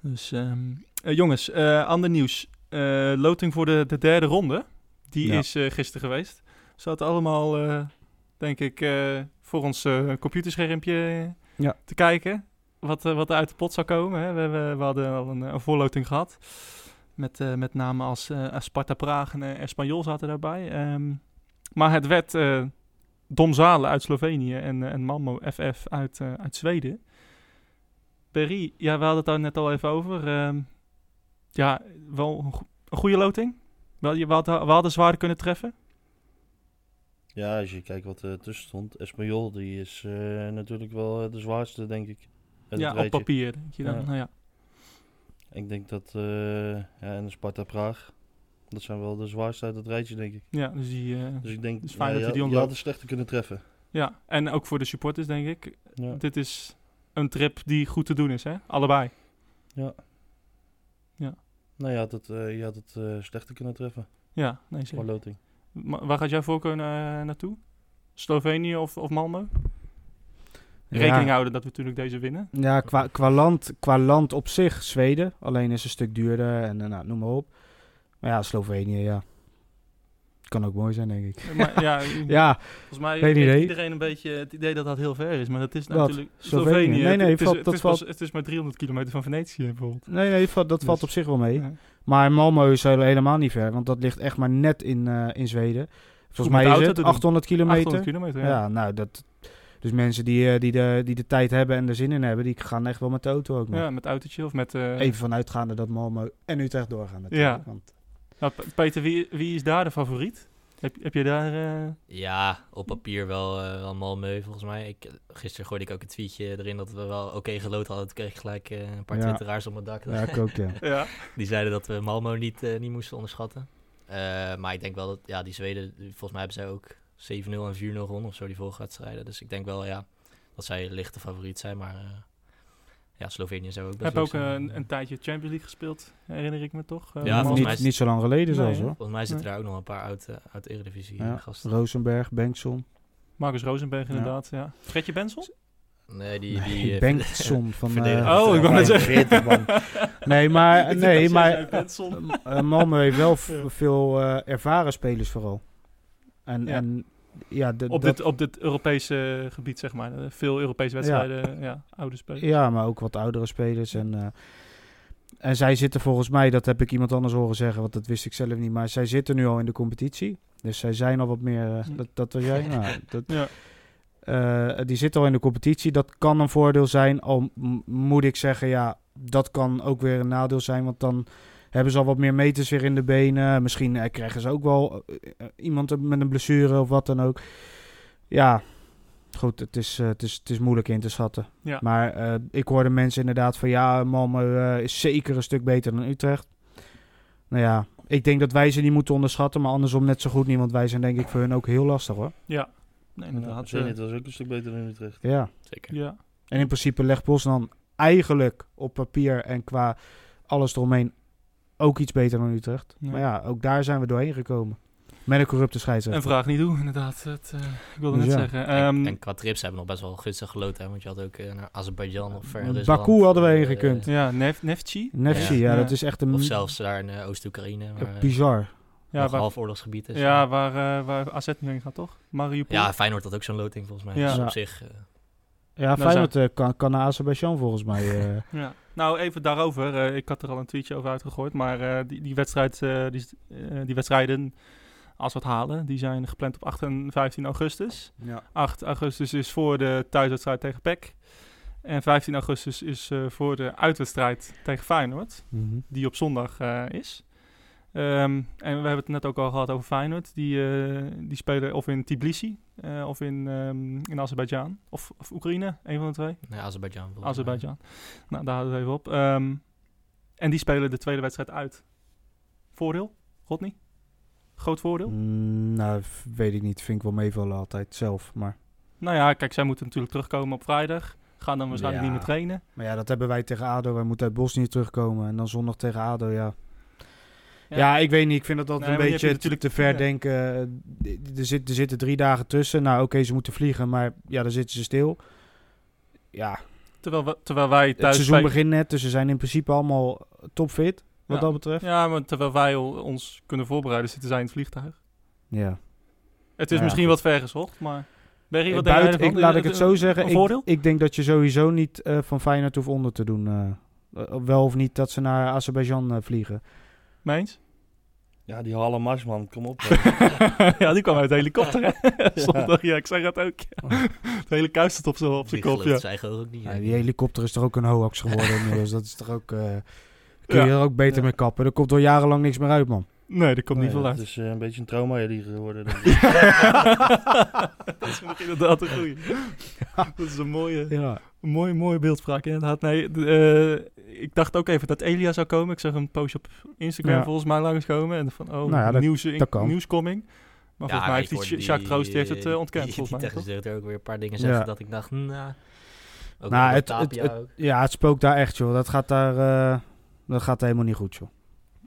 Dus, ehm, eh, jongens, eh, ander nieuws. Eh, loting voor de, de derde ronde. Die Ja. is eh, gisteren geweest. Zaten allemaal, eh, denk ik, eh, voor ons eh, computerschermpje eh, Ja. te kijken. Wat, eh, wat er uit de pot zou komen. Hè. We, we, we hadden al een, een voorloting gehad. Met, eh, met namen als eh, als Sparta Praag en uh, Espanyol zaten daarbij. Ehm, maar het werd eh Dom Zalen uit Slovenië en, eh, en Malmo FF uit, eh, uit Zweden. Perry, ja, we hadden het daar net al even over. Ehm, ja, wel een, go- een goede loting. Wel, je, we, hadden, we hadden zwaarder kunnen treffen. Ja, als je kijkt wat er tussen stond. Espanyol, die is eh, natuurlijk wel eh, de zwaarste, denk ik. ja, op papier, denk je dan. Ja. Nou ja. Ik denk dat, eh, ja, en de Sparta Praag, dat zijn wel de zwaarste uit het rijtje, denk ik. ja, dus die... eh, Dus ik denk, Dus fijn ja, dat je die je ontloopt. had het slechter kunnen treffen. ja, en ook voor de supporters, denk ik. Ja. Dit is een trip die goed te doen is, hè? Allebei. Nou, je had het, eh, je had het eh, slechter kunnen treffen, Ja, nee, zeker. loting. Maar waar gaat jouw voorkeur na- naartoe? Slovenië of, of Malmö? Rekening ja, houden dat we natuurlijk deze winnen. Ja, qua, qua, land, qua land op zich Zweden. Alleen is een stuk duurder en eh, nou, noem maar op. Maar ja, Slovenië, ja. Kan ook mooi zijn, denk ik. Maar ja, Ja, volgens mij heeft idee. iedereen een beetje het idee dat dat heel ver is. Maar dat is Wat? natuurlijk Slovenië? Slovenië. Nee, nee, het, is, valt- het, dat is pas- valt- het is maar 300 kilometer van Venetië bijvoorbeeld. nee, nee, dat valt Dus- op zich wel mee. Ja. Maar Malmö is hele- helemaal niet ver, want dat ligt echt maar net in, eh, in Zweden. Volgens mij is het te doen. 800 kilometer. 800 kilometer, ja. ja. nou, dat... Dus mensen die, eh, die, de, die de tijd hebben en er zin in hebben, die gaan echt wel met de auto ook nog. Ja, met autootje of met... eh, Even vanuitgaande dat Malmö en Utrecht doorgaan natuurlijk. Ja. Want, nou, Peter, wie, wie is daar de favoriet? Heb, heb je daar... eh, Ja, op papier wel, eh wel Malmö volgens mij. Ik, gisteren gooide ik ook een tweetje erin dat we wel oké geloot hadden. Toen kreeg ik gelijk eh, een paar Ja. twitteraars op mijn dak. ja, ik ook, ja. ja. Die zeiden dat we Malmö niet, eh, niet moesten onderschatten. Eh, maar ik denk wel dat ja, die Zweden, volgens mij hebben zij ook 7-0 en 4-0 gewonnen of zo die vorige wedstrijden. Dus ik denk wel ja, dat zij licht de favoriet zijn. Maar eh, ja, Slovenië zou ook best heb ook zijn. eh, een, een tijdje Champions League gespeeld, herinner ik me toch? Eh, Ja, volgens mij niet, is- niet zo lang geleden Nee, zelfs hoor. Volgens mij zitten Nee. er ook nog een paar uit, eh, uit de Eredivisie Ja. eh, gasten. Rosenberg, Bengtson. Marcus Rosenberg Ja. inderdaad, ja. Fredje Benson? Nee, die... Nee, die eh, Bengtson van... eh, Oh, ik wou net zeggen. 45 man. Nee, maar, nee, maar eh, Malmö heeft wel Ja. veel eh, ervaren spelers vooral. En Ja. en, ja, de, Op dat- dit, op dit Europese gebied, zeg maar. Eh, Veel Europese wedstrijden, ja, oude spelers. ja, maar ook wat oudere spelers. En, eh, en zij zitten volgens mij, dat heb ik iemand anders horen zeggen, want dat wist ik zelf niet. Maar zij zitten nu al in de competitie. Dus zij zijn al wat meer, eh, Hm. dat, dat was jij? Nou, dat, Ja. Eh, die zit al in de competitie. Dat kan een voordeel zijn. Al moet ik zeggen, ja, dat kan ook weer een nadeel zijn. Want dan hebben ze al wat meer meters weer in de benen. Misschien eh, krijgen ze ook wel eh, eh, iemand met een blessure of wat dan ook. Ja, goed, het is, eh, het is, het is moeilijk in te schatten. Ja. Maar eh, ik hoorde mensen inderdaad van ja, Malmö eh, is zeker een stuk beter dan Utrecht. Nou ja, ik denk dat wij ze niet moeten onderschatten, maar andersom net zo goed niet. Want wij zijn denk ik voor hun ook heel lastig hoor. Ja, nee, Ja, inderdaad. Zenit eh, was ook een stuk beter dan Utrecht. Ja. Zeker. ja. En in principe legt Bosnan eigenlijk op papier en qua alles eromheen ook iets beter dan Utrecht. Ja. Maar ja, ook daar zijn we doorheen gekomen. Met een corrupte En scheidsrechter. vraag niet hoe, inderdaad. Het, eh, ik wilde Dus net ja. zeggen. En, Ehm, en qua trips hebben we nog best wel gunstig geloten. Hè? Want je had ook eh, naar Azerbeidzjan of ver in Baku hadden we heen eh, gekund. ja, Nef Nefci. Nefci, ja, Ja. dat is echt een Of zelfs daar in Oost-Oekraïne. bizar. Ja, waar, half oorlogsgebied is. ja waar, eh, waar AZ nu heen gaat, toch? Mariupol. Ja, Feyenoord had ook zo'n loting volgens mij. Ja. Dus Ja. op zich... eh, Ja, Nou, Feyenoord kan, kan naar Azerbeidzjan volgens mij. eh. Ja. Nou, even daarover. Eh, ik had er al een tweetje over uitgegooid. Maar eh, die, die, wedstrijd, eh, die, die wedstrijden, als we het halen, die zijn gepland op 8 en 15 augustus. 8 augustus is voor de thuiswedstrijd tegen PEC. En 15 augustus is voor de uitwedstrijd tegen Feyenoord. Mhm. Die op zondag is. Ehm, en we hebben het net ook al gehad over Feyenoord. Die, eh, die spelen of in Tbilisi eh, of in, ehm in Azerbeidzjan. Of, of Oekraïne, een van de twee. Nee, Azerbeidzjan. Azerbeidzjan. Nou, daar houden we even op. Ehm, en die spelen de tweede wedstrijd uit. Voordeel, Rodney? Groot voordeel? Mm, nou, weet ik niet. Vind ik wel meevallen altijd zelf. Maar, Nou ja, kijk, zij moeten natuurlijk terugkomen op vrijdag. Gaan dan waarschijnlijk Ja. niet meer trainen. maar ja, dat hebben wij tegen ADO. Wij moeten uit Bosnië terugkomen. En dan zondag tegen ADO, ja. Ja. Ja, ik weet niet. Ik vind dat Nee, maar een beetje natuurlijk- te ver denken. Eh, Er, zit, er zitten drie dagen tussen. Nou, oké, ze moeten vliegen. Maar ja, dan zitten ze stil. Ja, Terwijl, we, terwijl wij het thuis... seizoen spelen- begint net. Dus ze zijn in principe allemaal topfit. Wat Ja. dat betreft. Ja, maar terwijl wij ons kunnen voorbereiden, zitten zij in het vliegtuig. Ja. Het is Ja, misschien goed. wat ver gezocht, maar... Berry, wat Eh, denk jij buiten, ervan? ik, laat ik het zo zeggen. Ik, ik denk dat je sowieso niet eh, van Feyenoord hoeft onder te doen. wel of niet dat ze naar Azerbeidzjan vliegen. Meens? Ja, die Halle Marsman, kom op. ja, die kwam uit de helikopter, hè? Zondag, ja, ik zeg het ook. ja. De hele kuis staat op zijn op zijn kop, ja. ook niet. Ja, die helikopter is toch ook een hoax geworden inmiddels. Dat is toch ook... eh, kun je Ja. er ook beter Ja. mee kappen. Er komt al jarenlang niks meer uit, man. Nee, die komt niet Nee, veel Het is eh, een beetje een trauma geworden. denk ik. dat is inderdaad een goeie. Dat is een mooie, Ja. een mooie, mooie beeldspraak inderdaad. Nee, d- eh, ik dacht ook even dat Elia zou komen. Ik zag een postje op Instagram Ja. volgens mij langskomen. En van, oh, Nou ja, dat- nieuws, in, dat nieuwscoming. Maar volgens mij heeft die Jacques Troost, die heeft het eh, ontkend, die, volgens mij. Die technische directeur ook weer een paar dingen zeggen Ja. dat ik dacht, nou... Ook Nou, het, ja, het spookt daar echt, joh. Dat gaat daar... eh, dat gaat helemaal niet goed, joh.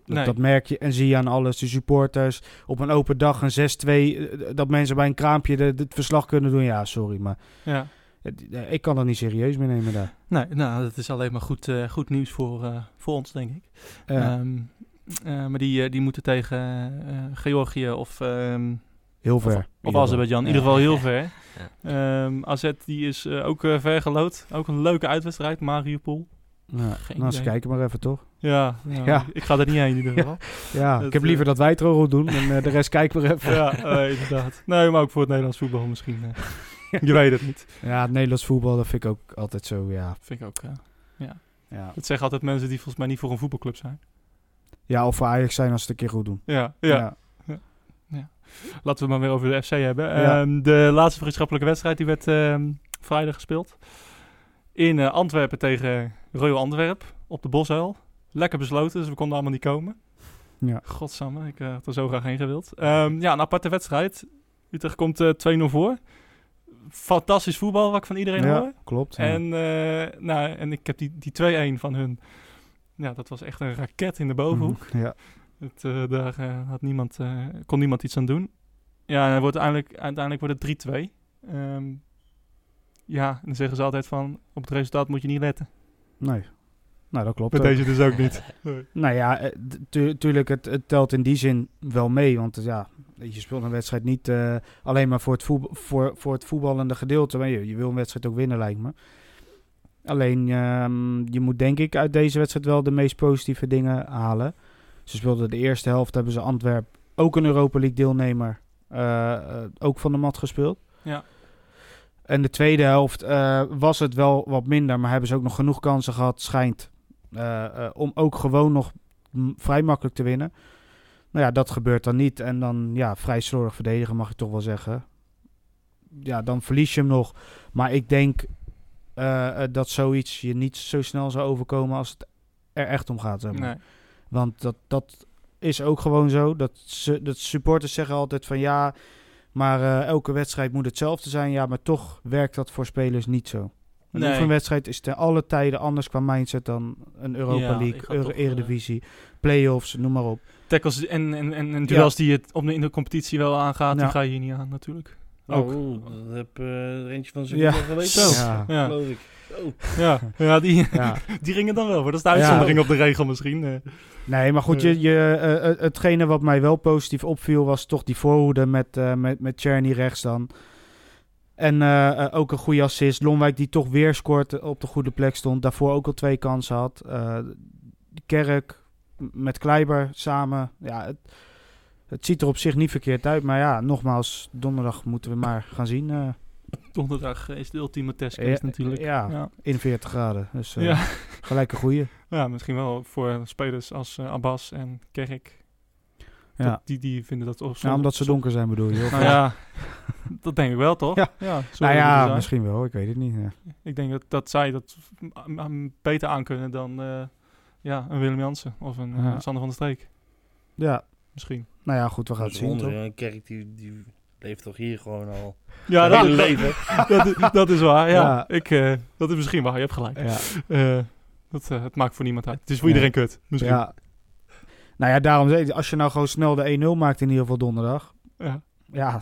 Dat, Nee. dat merk je en zie je aan alles. De supporters op een open dag, een 6-2. eh, Dat mensen bij een kraampje de, de- het verslag kunnen doen. Ja, sorry, maar Ja. eh, ik kan dat niet serieus meer nemen daar. Nee, nou, dat is alleen maar goed, eh, goed nieuws voor, eh, voor ons, denk ik. Ja, Ehm, eh, maar die, eh, die moeten tegen eh, Georgië of, ehm, heel ver. of, in of ieder geval. Azerbeidzjan. In Ja. ieder geval heel ver. Ehm, AZ die is eh, ook eh, ver gelood. Ook een leuke uitwedstrijd, Mariupol. Ja, Geen nou, ze kijken maar even, toch? Ja, ja, Ja. ik ga er niet heen in ieder geval. Ja, ik heb eh, liever dat wij het doen en eh, de rest kijken we even. ja, eh, inderdaad. Nee, maar ook voor het Nederlands voetbal misschien. eh. je weet het niet. Ja, het Nederlands voetbal, dat vind ik ook altijd zo, ja. Vind ik ook. eh, Ja, dat zeggen altijd mensen die volgens mij niet voor een voetbalclub zijn. ja of voor Ajax zijn als ze het een keer goed doen. Ja, ja. Laten we het maar weer over de FC hebben. Ja. Ehm, de laatste vriendschappelijke wedstrijd die werd ehm, vrijdag gespeeld. In eh, Antwerpen tegen Royal Antwerp op de Bosuil. Lekker besloten, dus we konden allemaal niet komen. Ja. Godsamme, ik eh, had er zo graag heen gewild. Ehm, ja, een aparte wedstrijd. Utrecht komt eh 2-0 voor. Fantastisch voetbal, wat ik van iedereen Ja, hoor. klopt. ja. En, eh, nou, en ik heb die, die 2-1 van hun. Ja, dat was echt een raket in de bovenhoek. Ja. Het, eh, daar eh, had niemand, eh, kon niemand iets aan doen. Ja, en wordt uiteindelijk, uiteindelijk wordt het 3-2. Ehm, ja, en dan zeggen ze altijd van, op het resultaat moet je niet letten. Nee. Nou, dat klopt. Met deze dus ook niet. Nou ja, eh, tu- tuurlijk, het, het telt in die zin wel mee. Want eh, ja, je speelt een wedstrijd niet eh, alleen maar voor het, voor, voor het voetballende gedeelte. Maar je, je wil een wedstrijd ook winnen, lijkt me. Alleen, ehm, je moet denk ik uit deze wedstrijd wel de meest positieve dingen halen. Ze speelden de eerste helft, hebben ze Antwerp, ook een Europa League deelnemer, ook van de mat gespeeld. Ja. En de tweede helft eh, was het wel wat minder, maar hebben ze ook nog genoeg kansen gehad, schijnt, eh, eh, om ook gewoon nog vrij makkelijk te winnen. Nou ja, dat gebeurt dan niet. En dan ja, vrij slordig verdedigen, mag ik toch wel zeggen. Ja, dan verlies je hem nog. Maar ik denk dat zoiets je niet zo snel zou overkomen als het er echt om gaat. Zeg maar. Nee. Want dat, dat is ook gewoon zo. Dat, ze, dat supporters zeggen altijd van ja, maar eh, elke wedstrijd moet hetzelfde zijn. Ja, maar toch werkt dat voor spelers niet zo. Een Nee. oefenwedstrijd is ten alle tijden anders qua mindset dan een Europa Ja, League, Euro- toch, Eredivisie, play-offs, noem maar op. Tackles en, en, en, en duels die je op de, in de competitie wel aangaat, Ja. die ga je hier niet aan natuurlijk. Ook. Ook. dat heb eh, er eentje van zijn Ja. Zo. Ja. Ja, Geloof ik. Ja, ja die, Ja. die gingen dan wel. Maar dat is de Ja. uitzondering op de regel misschien. eh. Nee, maar goed, je, je, eh, eh, hetgene wat mij wel positief opviel was toch die voorhoede met, eh met, met Czerny rechts dan. En eh, eh, ook een goede assist. Lonwijk die toch weer scoort eh, op de goede plek stond. Daarvoor ook al twee kansen had. Eh, Kerk met Kleiber samen. Ja, het, het ziet er op zich niet verkeerd uit. Maar ja, nogmaals, donderdag moeten we maar gaan zien. eh, Donderdag is de ultieme testcase Ja, natuurlijk. ja. ja. in 40 graden. Dus eh, Ja. gelijk een goeie. Ja, misschien wel voor spelers als eh, Abbas en Kerk. Ja. Dat, die, die vinden dat... Of Nou, omdat ze donker zijn bedoel je? Of- Nou ja, dat denk ik wel, toch? Ja. zo nou ja, misschien wel. Ik weet het niet. Ja. Ik denk dat, dat zij dat beter aankunnen dan eh, ja, een Willem Jansen of een eh, Ja. Sander van der Streek. ja, Misschien. nou ja, goed, we gaan het zien? Een kerk die, die leeft toch hier gewoon al Ja, dat, hele leven. dat, is- dat is waar. Ja, Ja. Ik, eh, dat is misschien waar. Je hebt gelijk. Ja. Eh, dat, eh, het maakt voor niemand uit. Het is voor Ja. iedereen kut. Misschien. ja. Nou ja, daarom zei ik, als je nou gewoon snel de 1-0 maakt in ieder geval donderdag. Ja. Ja,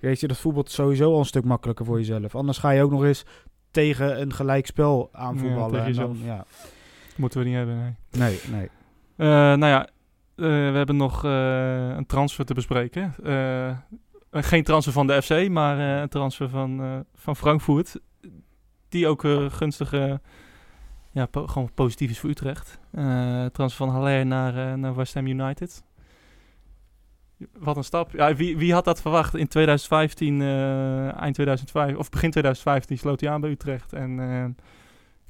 weet je, dat voetbalt sowieso al een stuk makkelijker voor jezelf. Anders ga je ook nog eens tegen een gelijkspel aanvoetballen. en dan, ja. Moeten we niet hebben. Nee. Nee, nee. Eh, nou ja, eh, we hebben nog eh, een transfer te bespreken. Eh, geen transfer van de FC, maar eh, een transfer van, eh, van Frankfurt. Die ook gunstig, eh, ja, gewoon positief is voor Utrecht. Eh, transfer van Haller naar, naar West Ham United. Wat een stap. Ja, wie, wie had dat verwacht? In 2015, eh, eind 2005, of begin 2015 sloot hij aan bij Utrecht. En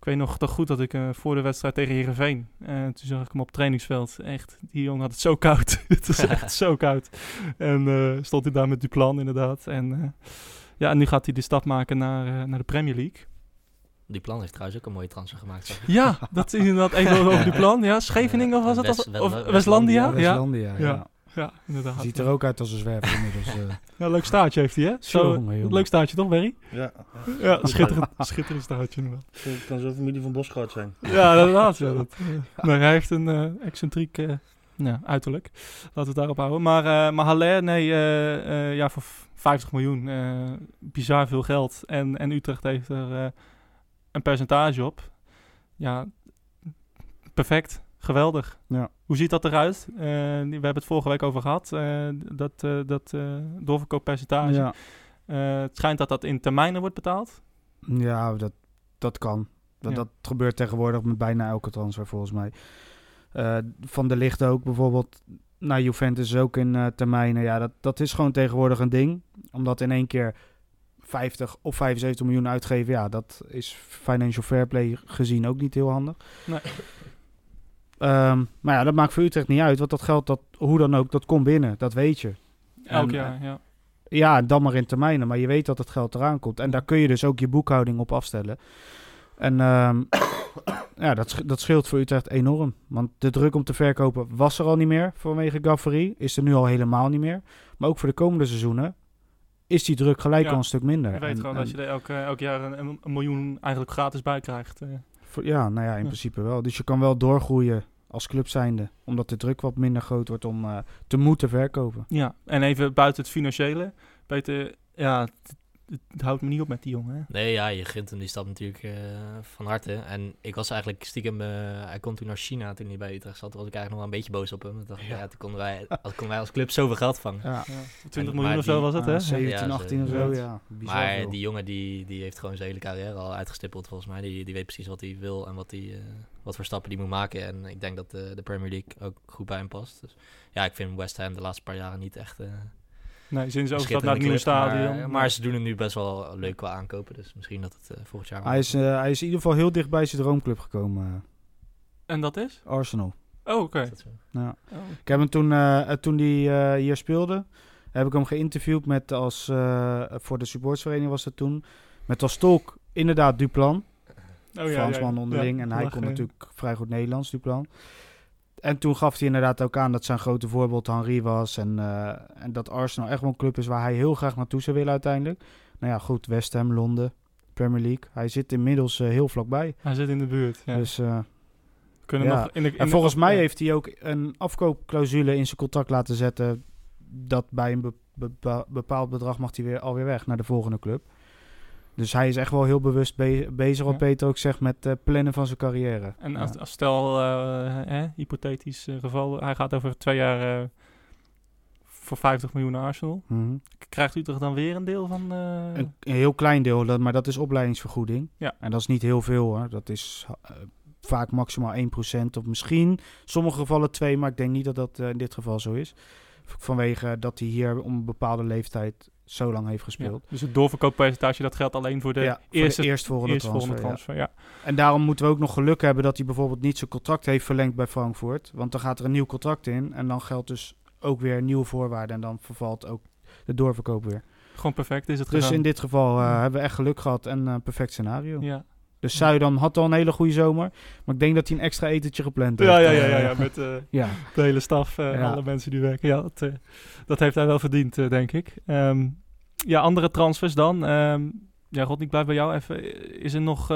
ik weet nog toch goed dat ik eh, voor de wedstrijd tegen Heerenveen... eh toen zag ik hem op het trainingsveld. Echt, die jongen had het zo koud. het was echt zo koud. En eh, stond hij daar met Duplan inderdaad. En eh, ja, en nu gaat hij de stap maken naar, eh, naar de Premier League. Die plan heeft trouwens ook een mooie transfer gemaakt. Ja, dat is inderdaad even over Duplan. Ja, Scheveningen of was het? West- Of, West- of West- Westlandia? Ja, Westlandia, ja. Ja. Ja, inderdaad. Ziet er ook uit als een zwerver inmiddels. eh. Ja, leuk staartje heeft hij, hè? Zo, Jongen, jongen. leuk staartje toch, Berry? Ja, Ja, schitterend, schitterend staartje het kan zo'n familie van Bosgaard zijn. Ja, inderdaad. Ja, dat, maar hij heeft een eh, excentriek eh, ja, uiterlijk. Laten we het daarop houden. Maar, eh maar Haller, nee, eh, eh, ja, voor v- 50 miljoen. eh, bizar veel geld. En, en Utrecht heeft er eh, een percentage op. Ja, perfect. Geweldig. Ja. Hoe ziet dat eruit? Eh, we hebben het vorige week over gehad. eh, dat eh, dat doorverkooppercentage. ja. Het schijnt dat dat in termijnen wordt betaald. Ja, dat, dat kan. Dat, Ja. dat gebeurt tegenwoordig met bijna elke transfer volgens mij. Van de licht ook bijvoorbeeld naar Juventus ook in termijnen. Ja, dat, dat is gewoon tegenwoordig een ding. Omdat in één keer 50 of 75 miljoen uitgeven, ja, dat is financial fair play gezien ook niet heel handig. Nee. Ehm, maar ja, dat maakt voor Utrecht niet uit, want dat geld, dat, hoe dan ook, dat komt binnen, dat weet je. Elk En, jaar, ja. Ja, dan maar in termijnen. Maar je weet dat het geld eraan komt. En daar kun je dus ook je boekhouding op afstellen. En ehm, ja, dat, sch- dat scheelt voor Utrecht enorm. Want de druk om te verkopen was er al niet meer vanwege Gafferie. Is er nu al helemaal niet meer. Maar ook voor de komende seizoenen is die druk gelijk Ja. al een stuk minder. Je weet En- gewoon en dat je er elk, eh, elk jaar een, een miljoen eigenlijk gratis bij krijgt. Voor- ja, nou ja, in Ja. principe wel. Dus je kan wel doorgroeien als club zijnde. Omdat de druk wat minder groot wordt om eh, te moeten verkopen. Ja, en even buiten het financiële. Peter, ja, het, het houdt me niet op met die jongen. Hè? Nee, ja, je gunt hem die stap natuurlijk eh, van harte. En ik was eigenlijk stiekem... eh, hij kon toen naar China toen hij bij Utrecht zat. Was ik eigenlijk nog wel een beetje boos op hem. Ik dacht, ja, toen konden wij, als konden wij als club zoveel geld vangen. Ja, Ja, 20 En- miljoen of zo was het, hè? Ah, 17, Ja, 18 of zo- ja. ja. Bizar Maar veel. die jongen die, die heeft gewoon zijn hele carrière al uitgestippeld volgens mij. Die, die weet precies wat hij wil en wat, hij, eh, wat voor stappen die moet maken. En ik denk dat de Premier League ook goed bij hem past. Dus ja, ik vind West Ham de laatste paar jaren niet echt... Nee, sinds overstap naar het nieuwe stadion. Maar, maar ze doen hem nu best wel leuk qua aankopen. Dus misschien dat het eh, volgend jaar... Hij is, eh, hij is in ieder geval heel dicht bij zijn droomclub gekomen, eh, En dat is? Arsenal. Oh, oké. Ja. Oh. Ik heb hem toen, eh, toen hij eh, hier speelde, heb ik hem geïnterviewd met als, eh, voor de supportsvereniging was dat toen, met als tolk inderdaad Duplan, Oh, ja, Fransman ja, ja. onderling, Ja, en hij kon natuurlijk vrij goed Nederlands, Duplan. En toen gaf hij inderdaad ook aan dat zijn grote voorbeeld Henri was en, eh, en dat Arsenal echt wel een club is waar hij heel graag naartoe zou willen uiteindelijk. Nou ja, goed, West Ham, Londen, Premier League. Hij zit inmiddels eh, heel vlakbij. Hij zit in de buurt. Ja. Dus eh, Kunnen ja. nog in de, in En de- volgens mij heeft hij ook een afkoopclausule in zijn contract laten zetten. Dat bij een be- bepa- bepaald bedrag mag hij weer alweer weg naar de volgende club. Dus hij is echt wel heel bewust be- bezig, wat Ja. Peter ook zegt, met eh, plannen van zijn carrière. En Ja. als, als stel, eh, hè, hypothetisch eh, geval, hij gaat over twee jaar eh, voor 50 miljoen naar Arsenal. Mhm. Krijgt Utrecht dan weer een deel van... eh, een, een heel klein deel, dat- maar dat is opleidingsvergoeding. Ja. En dat is niet heel veel hoor. Dat is vaak maximaal 1% of misschien sommige gevallen 2, maar ik denk niet dat dat eh, in dit geval zo is. Vanwege dat hij hier om een bepaalde leeftijd zo lang heeft ja. gespeeld. Dus het doorverkooppercentage, dat geldt alleen voor de ja, voor eerste, de eerstvolgende eerstvolgende transfer. ja. transfer. Ja. En daarom moeten we ook nog geluk hebben dat hij bijvoorbeeld niet zijn contract heeft verlengd bij Frankfurt. Want dan gaat er een nieuw contract in en dan geldt dus ook weer nieuwe voorwaarden. En dan vervalt ook de doorverkoop weer. Gewoon perfect is het Dus in dit geval eh, hebben we echt geluk gehad en een perfect scenario. Ja. Dus Zuidam had al een hele goede zomer. Maar ik denk dat hij een extra etentje gepland heeft. Ja, ja, ja, Eh, ja, ja, met eh, ja. de hele staf, Ja. alle mensen die werken. Ja, dat, dat heeft hij wel verdiend, denk ik. Ehm, ja, andere transfers dan. Ehm ja, God, ik blijf bij jou even. Is er nog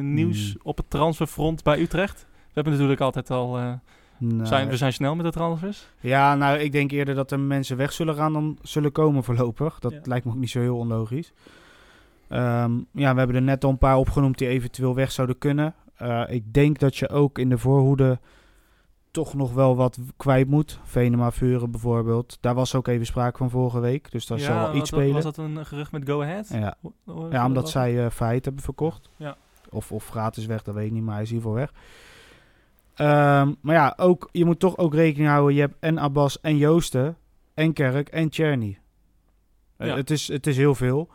nieuws Hmm. op het transferfront bij Utrecht? We hebben natuurlijk altijd al... Nou, zijn, we zijn snel met de transfers. Ja, nou, ik denk eerder dat er mensen weg zullen gaan dan zullen komen voorlopig. Dat lijkt me ook niet zo heel onlogisch. Ehm, ja, we hebben er net al een paar opgenoemd die eventueel weg zouden kunnen. Eh, ik denk dat je ook in de voorhoede toch nog wel wat kwijt moet. Venema Vuren bijvoorbeeld. Daar was ook even sprake van vorige week. Dus daar zal wel iets wat- spelen. Was dat een gerucht met Go Ahead? Ja. Ja, omdat zij eh Feit hebben verkocht. Ja. Of, of gratis weg, dat weet ik niet, maar hij is in ieder geval weg. Ehm, maar ja, ook, je moet toch ook rekening houden. Je hebt en Abbas en Joosten en Kerk en Cherny. Eh, Ja. het, is, het is heel veel.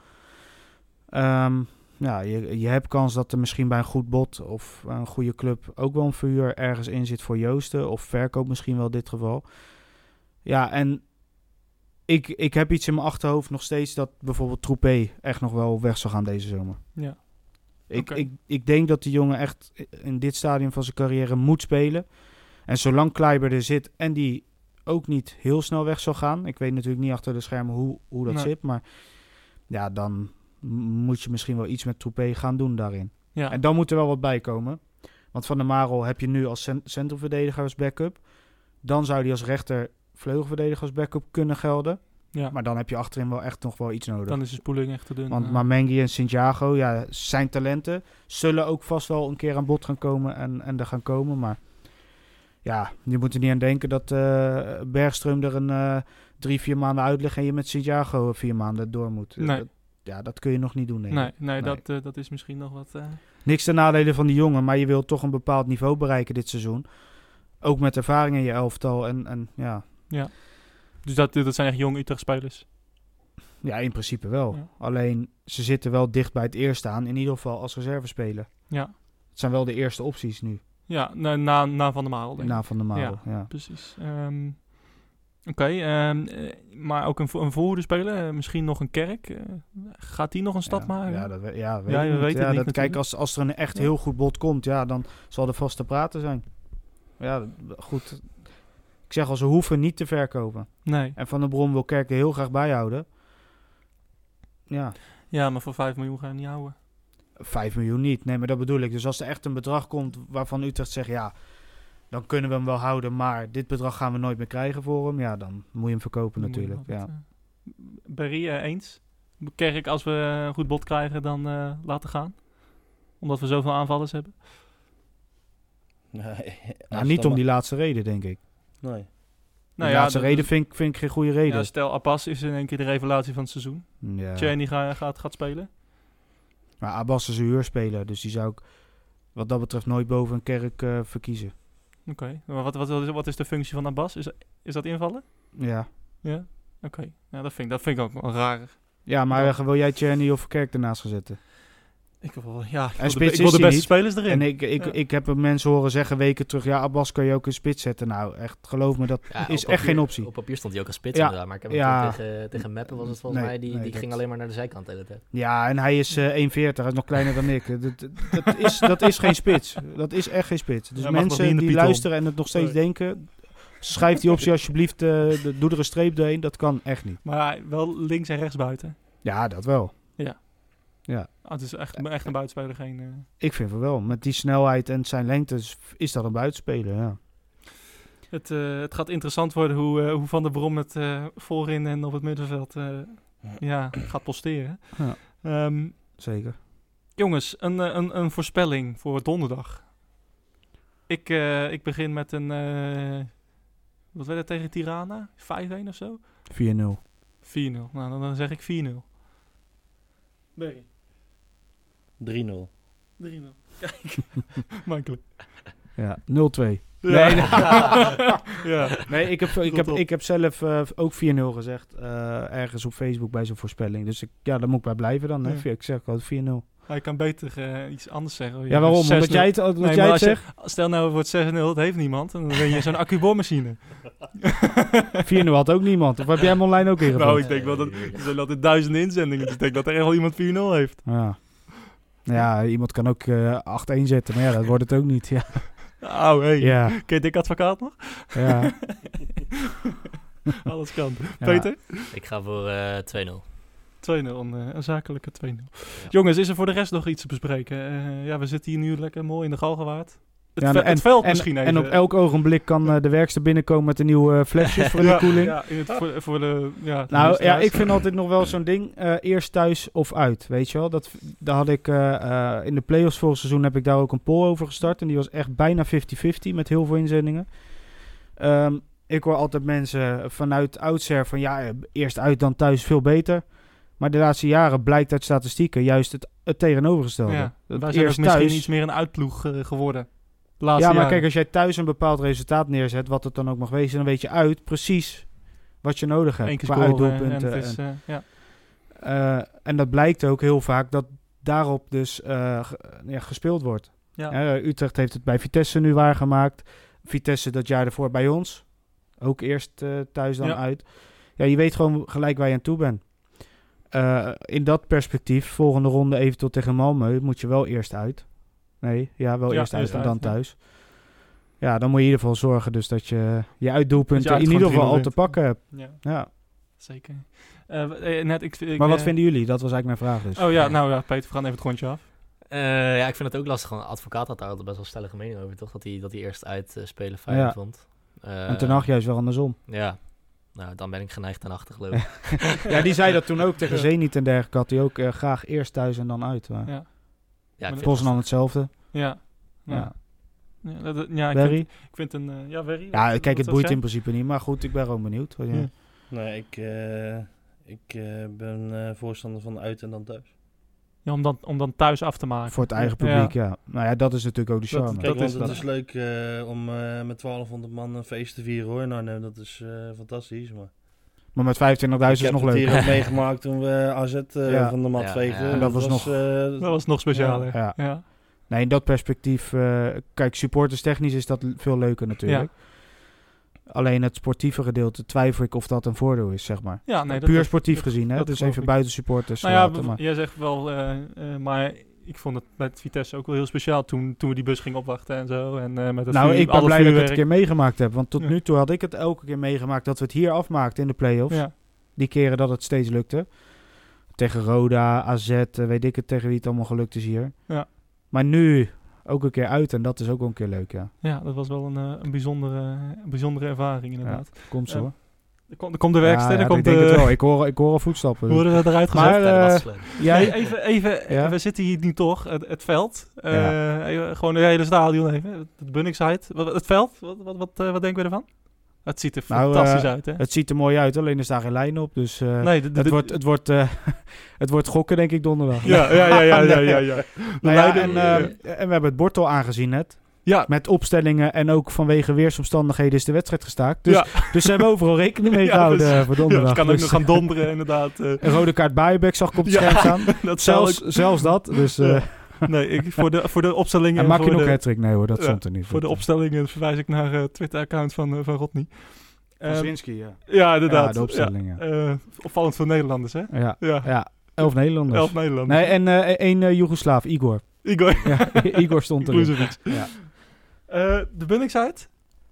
Ehm, ja, je, je hebt kans dat er misschien bij een goed bod of een goede club ook wel een vuur ergens in zit voor Joosten. Of verkoop misschien wel in dit geval. Ja, en ik, ik heb iets in mijn achterhoofd nog steeds dat bijvoorbeeld Troepé echt nog wel weg zal gaan deze zomer. Ja. Ik, ik, ik denk dat die jongen echt in dit stadium van zijn carrière moet spelen. En zolang Kleiber er zit en die ook niet heel snel weg zal gaan. Ik weet natuurlijk niet achter de schermen hoe, hoe dat Nee. zit. Maar ja, dan moet je misschien wel iets met Troepé gaan doen daarin. Ja. En dan moet er wel wat bij komen. Want Van der Marel heb je nu als cent- centrumverdediger als backup. Dan zou die als rechter vleugelverdediger als backup kunnen gelden. ja. Maar dan heb je achterin wel echt nog wel iets nodig. dan is de spoeling echt te dun. Want eh. Mamengi en Santiago, ja, zijn talenten. Zullen ook vast wel een keer aan bod gaan komen en, en er gaan komen. Maar ja, je moet er niet aan denken dat eh Bergström er een eh, drie, vier maanden uitlegt en je met Santiago vier maanden door moet. Nee. Dat, ja, dat kun je nog niet doen, nee, nee, Nee. Dat, eh, dat is misschien nog wat... eh, Niks ten nadele van die jongen, maar je wilt toch een bepaald niveau bereiken dit seizoen. Ook met ervaring in je elftal. En, en ja, dus dat, dat zijn echt jong Utrecht spelers. ja, in principe wel. Ja. Alleen, ze zitten wel dicht bij het eerste aan. In ieder geval als reservespeler. Ja, Het zijn wel de eerste opties nu. ja na, na, na Van der Marel, ik. Na Van der Marel, ja. Precies. Ehm, Oké, ehm, eh, maar ook een, een voorhoede speler, eh, misschien nog een kerk. eh, gaat die nog een stap ja, maken? Ja, dat, we- ja, weet Ja, je niet. weet ja, niet dat, kijk, als, als er een echt heel goed bod komt, ja, dan zal er vast te praten zijn. Ja, goed. Ik zeg al, ze hoeven niet te verkopen. Nee. En Van der Brom wil Kerk er heel graag bijhouden. Ja, Ja, maar voor 5 miljoen ga je hem niet houden. 5 miljoen niet. Nee, maar dat bedoel ik. Dus als er echt een bedrag komt waarvan Utrecht zegt, ja, dan kunnen we hem wel houden, maar dit bedrag gaan we nooit meer krijgen voor hem. Ja, dan moet je hem verkopen Dan natuurlijk. Ja. eh, Barry, eh, eens? Kerk, als we een goed bod krijgen, dan eh, laten gaan? Omdat we zoveel aanvallers hebben? Nee, Nou, niet om die laatste reden, denk ik. Nee. Die laatste dat- reden vind ik, vind ik geen goede Ja, reden. stel, Abbas is in één keer de revelatie van het seizoen. Ja. Cheney ga, gaat, gaat spelen. Maar Abbas is een huurspeler, dus die zou ik wat dat betreft nooit boven een kerk eh, verkiezen. Oké, maar wat, wat, wat, is, wat is de functie van Abbas? Is, is dat invallen? Ja, Ja? Oké, ja, dat, vind ik, dat vind ik ook wel raar. ja maar Ja. wil jij Tjerny of Kerk ernaast gaan zetten? Ik wil, ja, ik En wil de, ik wil beste niet. spelers erin. En ik, ik, Ja. ik heb mensen horen zeggen weken terug, ja, Abbas kan je ook in spits zetten. Nou, echt, geloof me, dat Ja, is echt geen optie. Op papier stond hij ook als spits Ja. inderdaad, maar ik heb hem Ja. tegen, tegen Meppen was het volgens Nee, mij, die, nee, die dat- ging alleen maar naar de zijkant de hele tijd. Ja, en hij is eh 1,40, hij is nog kleiner dan ik. Dat, dat, is, dat is geen spits. Dat is echt geen spits. Dus mensen die Python. luisteren en het nog steeds denken, schrijf die optie alsjeblieft, eh, de- doe er een streep doorheen. Dat kan echt niet. Maar ja, wel links en rechts buiten. Ja, dat wel. Ah, het is echt, echt een buitenspeler, geen... eh, Ik vind van wel. Met die snelheid en zijn lengte is, dat een buitenspeler, ja. Het, eh, het gaat interessant worden hoe, eh, hoe Van der Brom het eh, voorin en op het middenveld eh, ja, gaat posteren. Ja. Ehm, Zeker. jongens, een, eh, een, een voorspelling voor donderdag. Ik, eh, ik begin met een... eh, wat werd het tegen Tirana? 5-1 of zo? 4-0. 4-0. Nou, dan, dan zeg ik 4-0. Berry. 3-0. 3-0. Kijk. Makkelijk. Ja, 0-2. Ja. Nee, ja. Nee, ik heb, ik heb, ik heb zelf eh, ook 4-0 gezegd. eh, ergens op Facebook bij zo'n voorspelling. Dus ik, ja, daar moet ik bij blijven dan. Hè. Ja. Ik zeg altijd 4-0. Hij kan beter eh, iets anders zeggen. Ja, waarom? 6-0. Omdat jij het, omdat Nee, jij het je- zegt? Stel nou, het wordt 6-0, het heeft niemand. En dan ben je zo'n accuboormachine. 4-0 had ook niemand. Of heb jij hem online ook ingevuld? nou, ik denk wel dat er zijn altijd duizenden inzendingen. Dus ik denk dat er echt wel iemand 4-0 heeft. Ja. Ja, iemand kan ook eh 8-1 zetten, maar ja, dat wordt het ook niet. Ja, Oh, hey. ja, Ken je Advocaat nog? ja. Alles kan. Ja. Peter? Ik ga voor eh 2-0. 2-0, een, een zakelijke 2-0. Jongens, is er voor de rest nog iets te bespreken? Eh, ja, we zitten hier nu lekker mooi in de Galgenwaard. Het, Ja, en- het veld en, misschien even. En op elk ogenblik kan eh, de werkster binnenkomen met een nieuw eh, flesje voor de ja, koeling. Ja, in het, voor, voor de... Ja, de Nou ja, ik vind altijd nog wel zo'n ding. eh, eerst thuis of uit, weet je wel. Dat, daar had ik in de playoffs vorig seizoen heb ik daar ook een poll over gestart. En die was echt bijna 50-50 met heel veel inzendingen. Ehm, ik hoor altijd mensen vanuit oudsher van ja, eerst uit dan thuis veel beter. Maar de laatste jaren blijkt uit statistieken juist het, het tegenovergestelde. Ja, wij zijn ook eerst misschien thuis, iets meer een uitploeg geworden. Ja, maar jaren. kijk, als jij thuis een bepaald resultaat neerzet, wat het dan ook mag wezen, dan weet je uit precies wat je nodig hebt. Qua scoren en eh, ja. eh, en dat blijkt ook heel vaak dat daarop dus eh, ja, gespeeld wordt. Ja. Utrecht heeft het bij Vitesse nu waargemaakt. Vitesse dat jaar ervoor bij ons. Ook eerst thuis dan uit. Ja, je weet gewoon gelijk waar je aan toe bent. In dat perspectief, volgende ronde eventueel tegen Malmö, moet je wel eerst uit. Nee, ja, wel Ja, eerst uit en dan thuis. Ja, dan moet je in ieder geval zorgen dus dat je je uitdoelpunten je in ieder geval al 3-0 te pakken hebt. ja, Ja. zeker. Eh, eh, net, ik, ik, Maar wat eh, vinden jullie? Dat was eigenlijk mijn vraag dus. Oh ja, nou ja, Peter, we gaan even het rondje af. Eh, ja, ik vind het ook lastig. Een advocaat had daar altijd best wel stellige mening over, toch? Dat hij, dat hij eerst uit eh, spelen fijn Ja. vond. En ten juist wel andersom. Ja. Nou, dan ben ik geneigd ten achter, geloof ik. Ja, die zei dat toen ook tegen Ja. Zenit en dergelijke. Had hij ook graag eerst thuis en dan uit. Maar Ja, Ja, ik het hetzelfde. ja. Ja. ja. Ja, dat- dat- ja, ik Barry? vind, ik vind een... eh, ja, Barry? Ja, wat- kijk, het boeit in principe niet. Maar goed, ik ben gewoon benieuwd. Ja. Ja. Nee, ik, eh, ik eh, ben eh, voorstander van uit en dan thuis. Ja, om dan, om dan thuis af te maken. Voor het eigen publiek, ja. Nou ja, dat is natuurlijk ook de Dat- charme. Kijk, Dat want is het dat. is leuk eh, om eh, met 1200 man een feest te vieren hoor. Nou, nee, dat is eh, fantastisch. Maar maar met 25.000 ik is heb nog het leuk. hier ook meegemaakt toen we AZ eh, Ja. van de mat Ja, veegden. ja. En dat was nog- eh, Dat was nog speciaal, Ja. hè? Ja. Ja. Nee, in dat perspectief... eh, kijk, supporters technisch is dat veel leuker natuurlijk. Alleen het sportieve gedeelte twijfel ik of dat een voordeel is, zeg maar. Ja, nee, dat Puur dat- sportief dat- gezien, hè. dat Dus geloof even ik. buiten supporters Nou ja, maar- jij zegt wel, eh, eh, maar ik vond het met Vitesse ook wel heel speciaal toen, toen we die bus gingen opwachten en zo. En eh, met het Nou, vuur- ik ben blij dat ik het een keer meegemaakt heb. Want tot Ja. nu toe had ik het elke keer meegemaakt dat we het hier afmaakten in de play-offs. Ja, Die keren dat het steeds lukte. Tegen Roda, AZ, eh, weet ik het tegen wie het allemaal gelukt is hier. Ja. Maar nu ook een keer uit en dat is ook wel een keer leuk, ja. ja, dat was wel een, eh, een, bijzondere, een bijzondere ervaring inderdaad. Komt zo. Er, komt, er komt de werkster, Ja, er ja, komt ik denk de... het wel. Ik hoor, ik hoor al voetstappen. Worden we eruit gezet? Maar, dat eh, was Nee, even, even Ja? we zitten hier nu toch, het, het veld. Eh, Ja. even, gewoon de hele stadion even, het Bunningside. Wat, het veld, wat, wat, wat, eh, wat denken we ervan? Het ziet er Nou, fantastisch uit, hè? het ziet er mooi uit, alleen er staan geen lijnen op. Dus eh, nee, de, de- het, wordt, het, wordt, eh, het wordt gokken, denk ik, donderdag. Ja, ja, ja, ja, ja, ja. Nou ja, en, eh, en we hebben het bord al aangezien net. Ja, Met opstellingen en ook vanwege weersomstandigheden is de wedstrijd gestaakt. Dus, ja. dus ze hebben overal rekening mee Ja, gehouden dus- eh, voor ja, donderdag. het kan ook Dus, nog gaan donderen, inderdaad. eh. Een rode kaart Buyback zag ik op het Ja. scherm staan. dat zelfs, zelfs dat. Dus, eh Ja. nee, ik, voor, de, voor de opstellingen... en maak je nog de, hat Nee hoor, dat Ja, stond er niet. Voor de opstellingen verwijs ik naar het Twitter-account van, eh, van Rodney. Van Ehm, Zwinski, ja. ja, inderdaad. Ja, de opstelling, ja. Eh, opvallend voor Nederlanders, hè? Ja, Ja, ja. elf Nederlanders. elf Nederlanders. Nee, en eh één eh, Joegoslaaf, Igor. Igor Ja, Igor stond erin. Kluzovic. Ja. Eh, de Bunningside,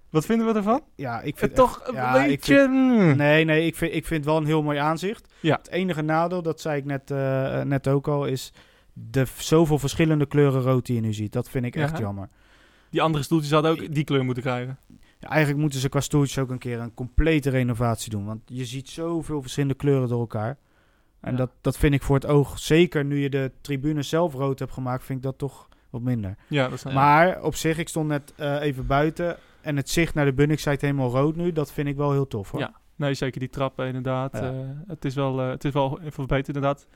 wat vinden we ervan? Ja, ik Eh, vind toch echt- een ja, beetje... Nee, nee, ik vind, ik vind wel een heel mooi aanzicht. Ja. Het enige nadeel, dat zei ik net, eh, net ook al, is de zoveel verschillende kleuren rood die je nu ziet. Dat vind ik echt Ja. jammer. Die andere stoeltjes hadden ook die kleur moeten krijgen. Ja, eigenlijk moeten ze qua stoeltjes ook een keer een complete renovatie doen. Want je ziet zoveel verschillende kleuren door elkaar. En Ja. dat, dat vind ik voor het oog, zeker nu je de tribune zelf rood hebt gemaakt, vind ik dat toch wat minder. Ja, dat is Maar op zich, ik stond net eh, even buiten en het zicht naar de Bunningside helemaal rood nu, dat vind ik wel heel tof hoor. Ja. Nee, zeker die trappen inderdaad. Ja. Eh, het, is wel, eh, het is wel even verbeterd inderdaad.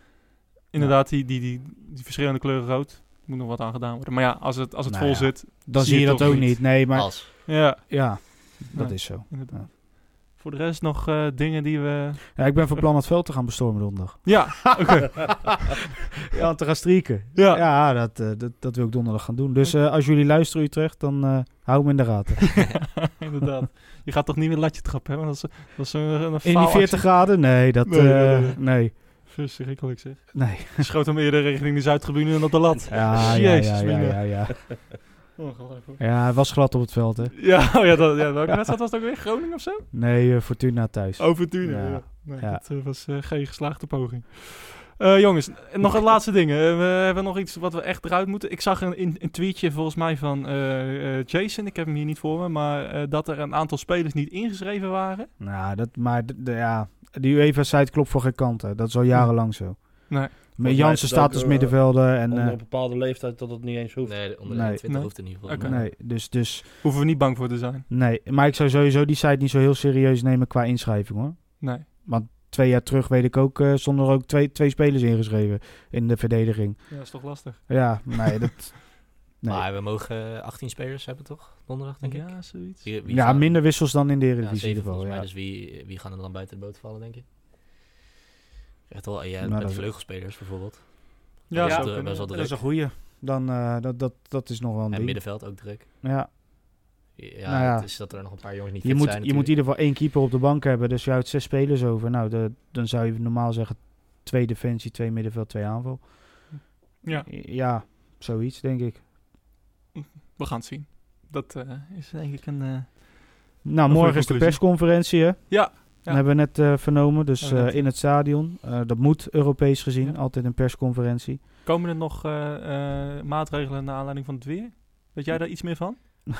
Inderdaad, die, die, die, die verschillende kleuren rood. Moet nog wat aan gedaan worden. Maar ja, als het, als het Nou vol ja. zit... Dan Zie je je dat ook niet. niet. Nee, maar Als. Ja, ja, dat Nee. is zo. inderdaad. Voor de rest nog eh, dingen die we... Ja, ik ben van plan het veld te gaan bestormen donderdag. Ja, oké. Ja, te gaan strieken. Ja. Ja, dat, eh, dat, dat wil ik donderdag gaan doen. Dus eh, als jullie luisteren Utrecht, dan hou me in de gaten. Inderdaad. Je gaat toch niet meer latje trappen, hè? Want dat is, dat is een, een In die faalactie. 40 graden? Nee, dat... Nee, nee, nee. nee. Verschrikkelijk zeg. Nee. Schoot hem eerder richting de Zuidtribune dan op de lat. Ja, Jezus, ja, ja, ja, ja. Ongelooflijk. Ja, het was glad op het veld, hè. Ja, oh ja, dat, ja, welke wedstrijd was het ook weer? Groningen of zo? Nee, eh, Fortuna thuis. Oh, Fortuna. Ja. Ja. Nee, Ja. Dat eh, was eh, geen geslaagde poging. Jongens, nog een laatste ding. We hebben nog iets wat we echt eruit moeten. Ik zag een, een, tweetje volgens mij van Jason. Ik heb hem hier niet voor me. Maar dat er een aantal spelers niet ingeschreven waren. Nou, dat, maar ja, die UEFA-site klopt voor geen kant, hè. Dat is al jarenlang zo. Nee. Met Jansen staat als eh, middenvelder en... Onder eh, een bepaalde leeftijd dat het niet eens hoeft. Nee, onder de Nee. 20 Nee. hoeft het niet. volgens Oké. mij. nee, dus, dus... Hoeven we niet bang voor te zijn. Nee, maar ik zou sowieso die site niet zo heel serieus nemen qua inschrijving, hoor. Nee. Twee jaar terug weet ik ook, eh stonden er ook twee, twee spelers ingeschreven in de verdediging. Ja, dat is toch lastig. Ja, nee, dat... Nee. Maar we mogen eh, 18 spelers hebben, toch? Donderdag, denk ik. ja, zoiets. Wie- wie Ja, gaan- minder wissels dan in de Ja, Eredivisie in zeven ieder geval. volgens mij. Ja. Dus wie, wie gaan er dan buiten de boot vallen, denk je? Echt wel, ja, Nou, met dat- vleugelspelers bijvoorbeeld. Ja, dat, eh, kunnen. best wel Dat is een goeie. Dan, eh, dat, dat, dat is nog wel een En ding. middenveld ook druk. Ja. Ja, Nou ja. het is dat er nog een paar jongens niet Je fit moet, zijn je moet in ieder geval één keeper op de bank hebben. Dus je houdt zes spelers over. Nou, de, dan zou je normaal zeggen twee defensie, twee middenveld, twee aanval. Ja, Ja, zoiets denk ik. we gaan het zien. Dat eh, is denk ik een... eh, Nou, morgen is de persconferentie, hè? Ja, ja. Hebben we net eh, vernomen. Dus eh, in het stadion. Eh, dat moet Europees gezien. Ja. Altijd een persconferentie. Komen er nog maatregelen naar aanleiding van het weer? Weet jij daar iets meer van?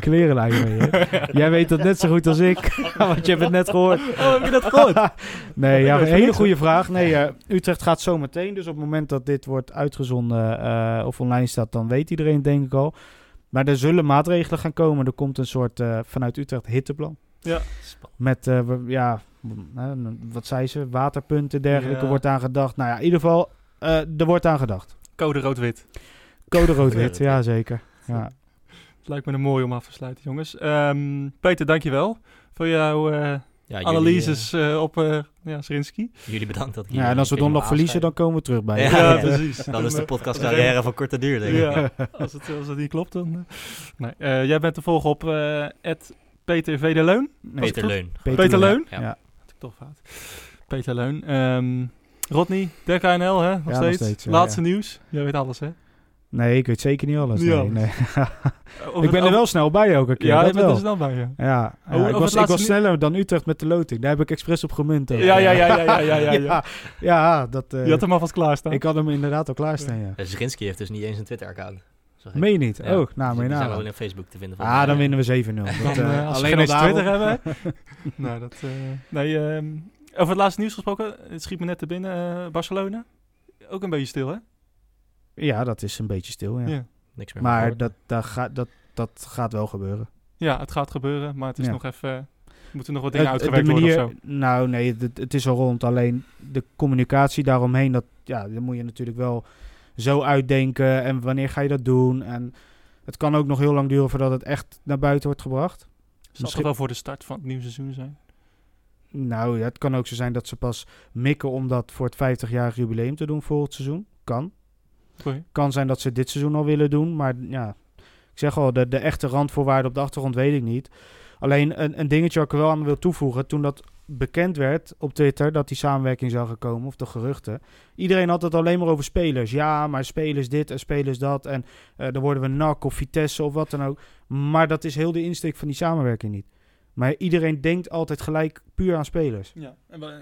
Klerenlijn mee, hè? Jij weet dat net zo goed als ik. want je hebt het net gehoord. Oh, heb je dat gehoord? nee, ja, weet een hele goede vraag. Nee, Utrecht gaat zo meteen. Dus op het moment dat dit wordt uitgezonden of online staat, dan weet iedereen denk ik al. Maar er zullen maatregelen gaan komen. Er komt een soort vanuit Utrecht hitteplan. Spannend. Met, eh, ja, wat zei ze? Waterpunten, dergelijke Ja. wordt aan gedacht. Nou ja, in ieder geval, eh, er wordt aan gedacht. Code rood-wit. Code rood-wit, ja zeker. Ja. Het lijkt me een mooi om af te sluiten, jongens. Ehm, Peter, dankjewel voor jouw eh, Ja, jullie, analyses eh, op eh ja, Srinski. jullie bedankt dat ik ja, hier en als we mag verliezen, dan komen we terug bij je. Ja, Ja, ja. precies. Dan is de Dan, podcast carrière van korte duur, denk ik. Ja, als het, als het niet klopt, dan... Nee, jij bent te volgen op eh Peter V. de Leun. Nee, Peter? Leun. Peter Peter Leun. Leun? Ja. Ja. Had ik toch fout. Peter Leun. Ehm Rodney, Dek ANL, hè? Nog steeds. steeds, ja, Laatste ja. nieuws. Jij weet alles, hè? Nee, ik weet zeker niet alles. Niet nee, alles. nee. Ik ben er wel snel bij elke keer. Ja, dat je bent er snel bij, ja. Ja, ik, was, ik was sneller dan Utrecht met de loting. Daar heb ik expres op gemunt. ook. Ja, ja, ja, ja, ja, ja, ja. ja. dat... eh, Je had hem alvast klaarstaan. ik had hem inderdaad al klaarstaan, ja. Eh, Zrinski heeft dus niet eens een Twitter-account. Meen je niet? Ja. Oh, nou, je zijn op Facebook te vinden. Ah, dan winnen we 7-0. Dan, Dat, eh, eh, als alleen we geen Twitter hebben. nou, dat... eh, nee, ehm, over het laatste nieuws gesproken. Het schiet me net te binnen. eh, Barcelona. Ook een beetje stil, hè? Ja, dat is een beetje stil, ja. Ja. Niks meer Maar dat, dat, gaat, dat, dat gaat wel gebeuren. Ja, het gaat gebeuren, maar het is Ja. nog even... Er moeten nog wat dingen Het- uitgewerkt de worden of zo. Nou, nee, het, het is al rond. Alleen de communicatie daaromheen, dat, ja, dat moet je natuurlijk wel zo uitdenken. En wanneer ga je dat doen? En het kan ook nog heel lang duren voordat het echt naar buiten wordt gebracht. Zal het misschien- wel voor de start van het nieuwe seizoen zijn? Nou, ja, het kan ook zo zijn dat ze pas mikken om dat voor het 50-jarig jubileum te doen volgend seizoen. Kan. Sorry. Kan zijn dat ze dit seizoen al willen doen. Maar ja, ik zeg al, de, de echte randvoorwaarden op de achtergrond weet ik niet. Alleen een, een dingetje wat ik er wel aan wil toevoegen. Toen dat bekend werd op Twitter, dat die samenwerking zou gaan komen, of de geruchten. Iedereen had het alleen maar over spelers. Ja, maar spelers dit en spelers dat. En eh, dan worden we NAC of Vitesse of wat dan ook. Maar dat is heel de insteek van die samenwerking niet. Maar iedereen denkt altijd gelijk puur aan spelers. Ja. En wa-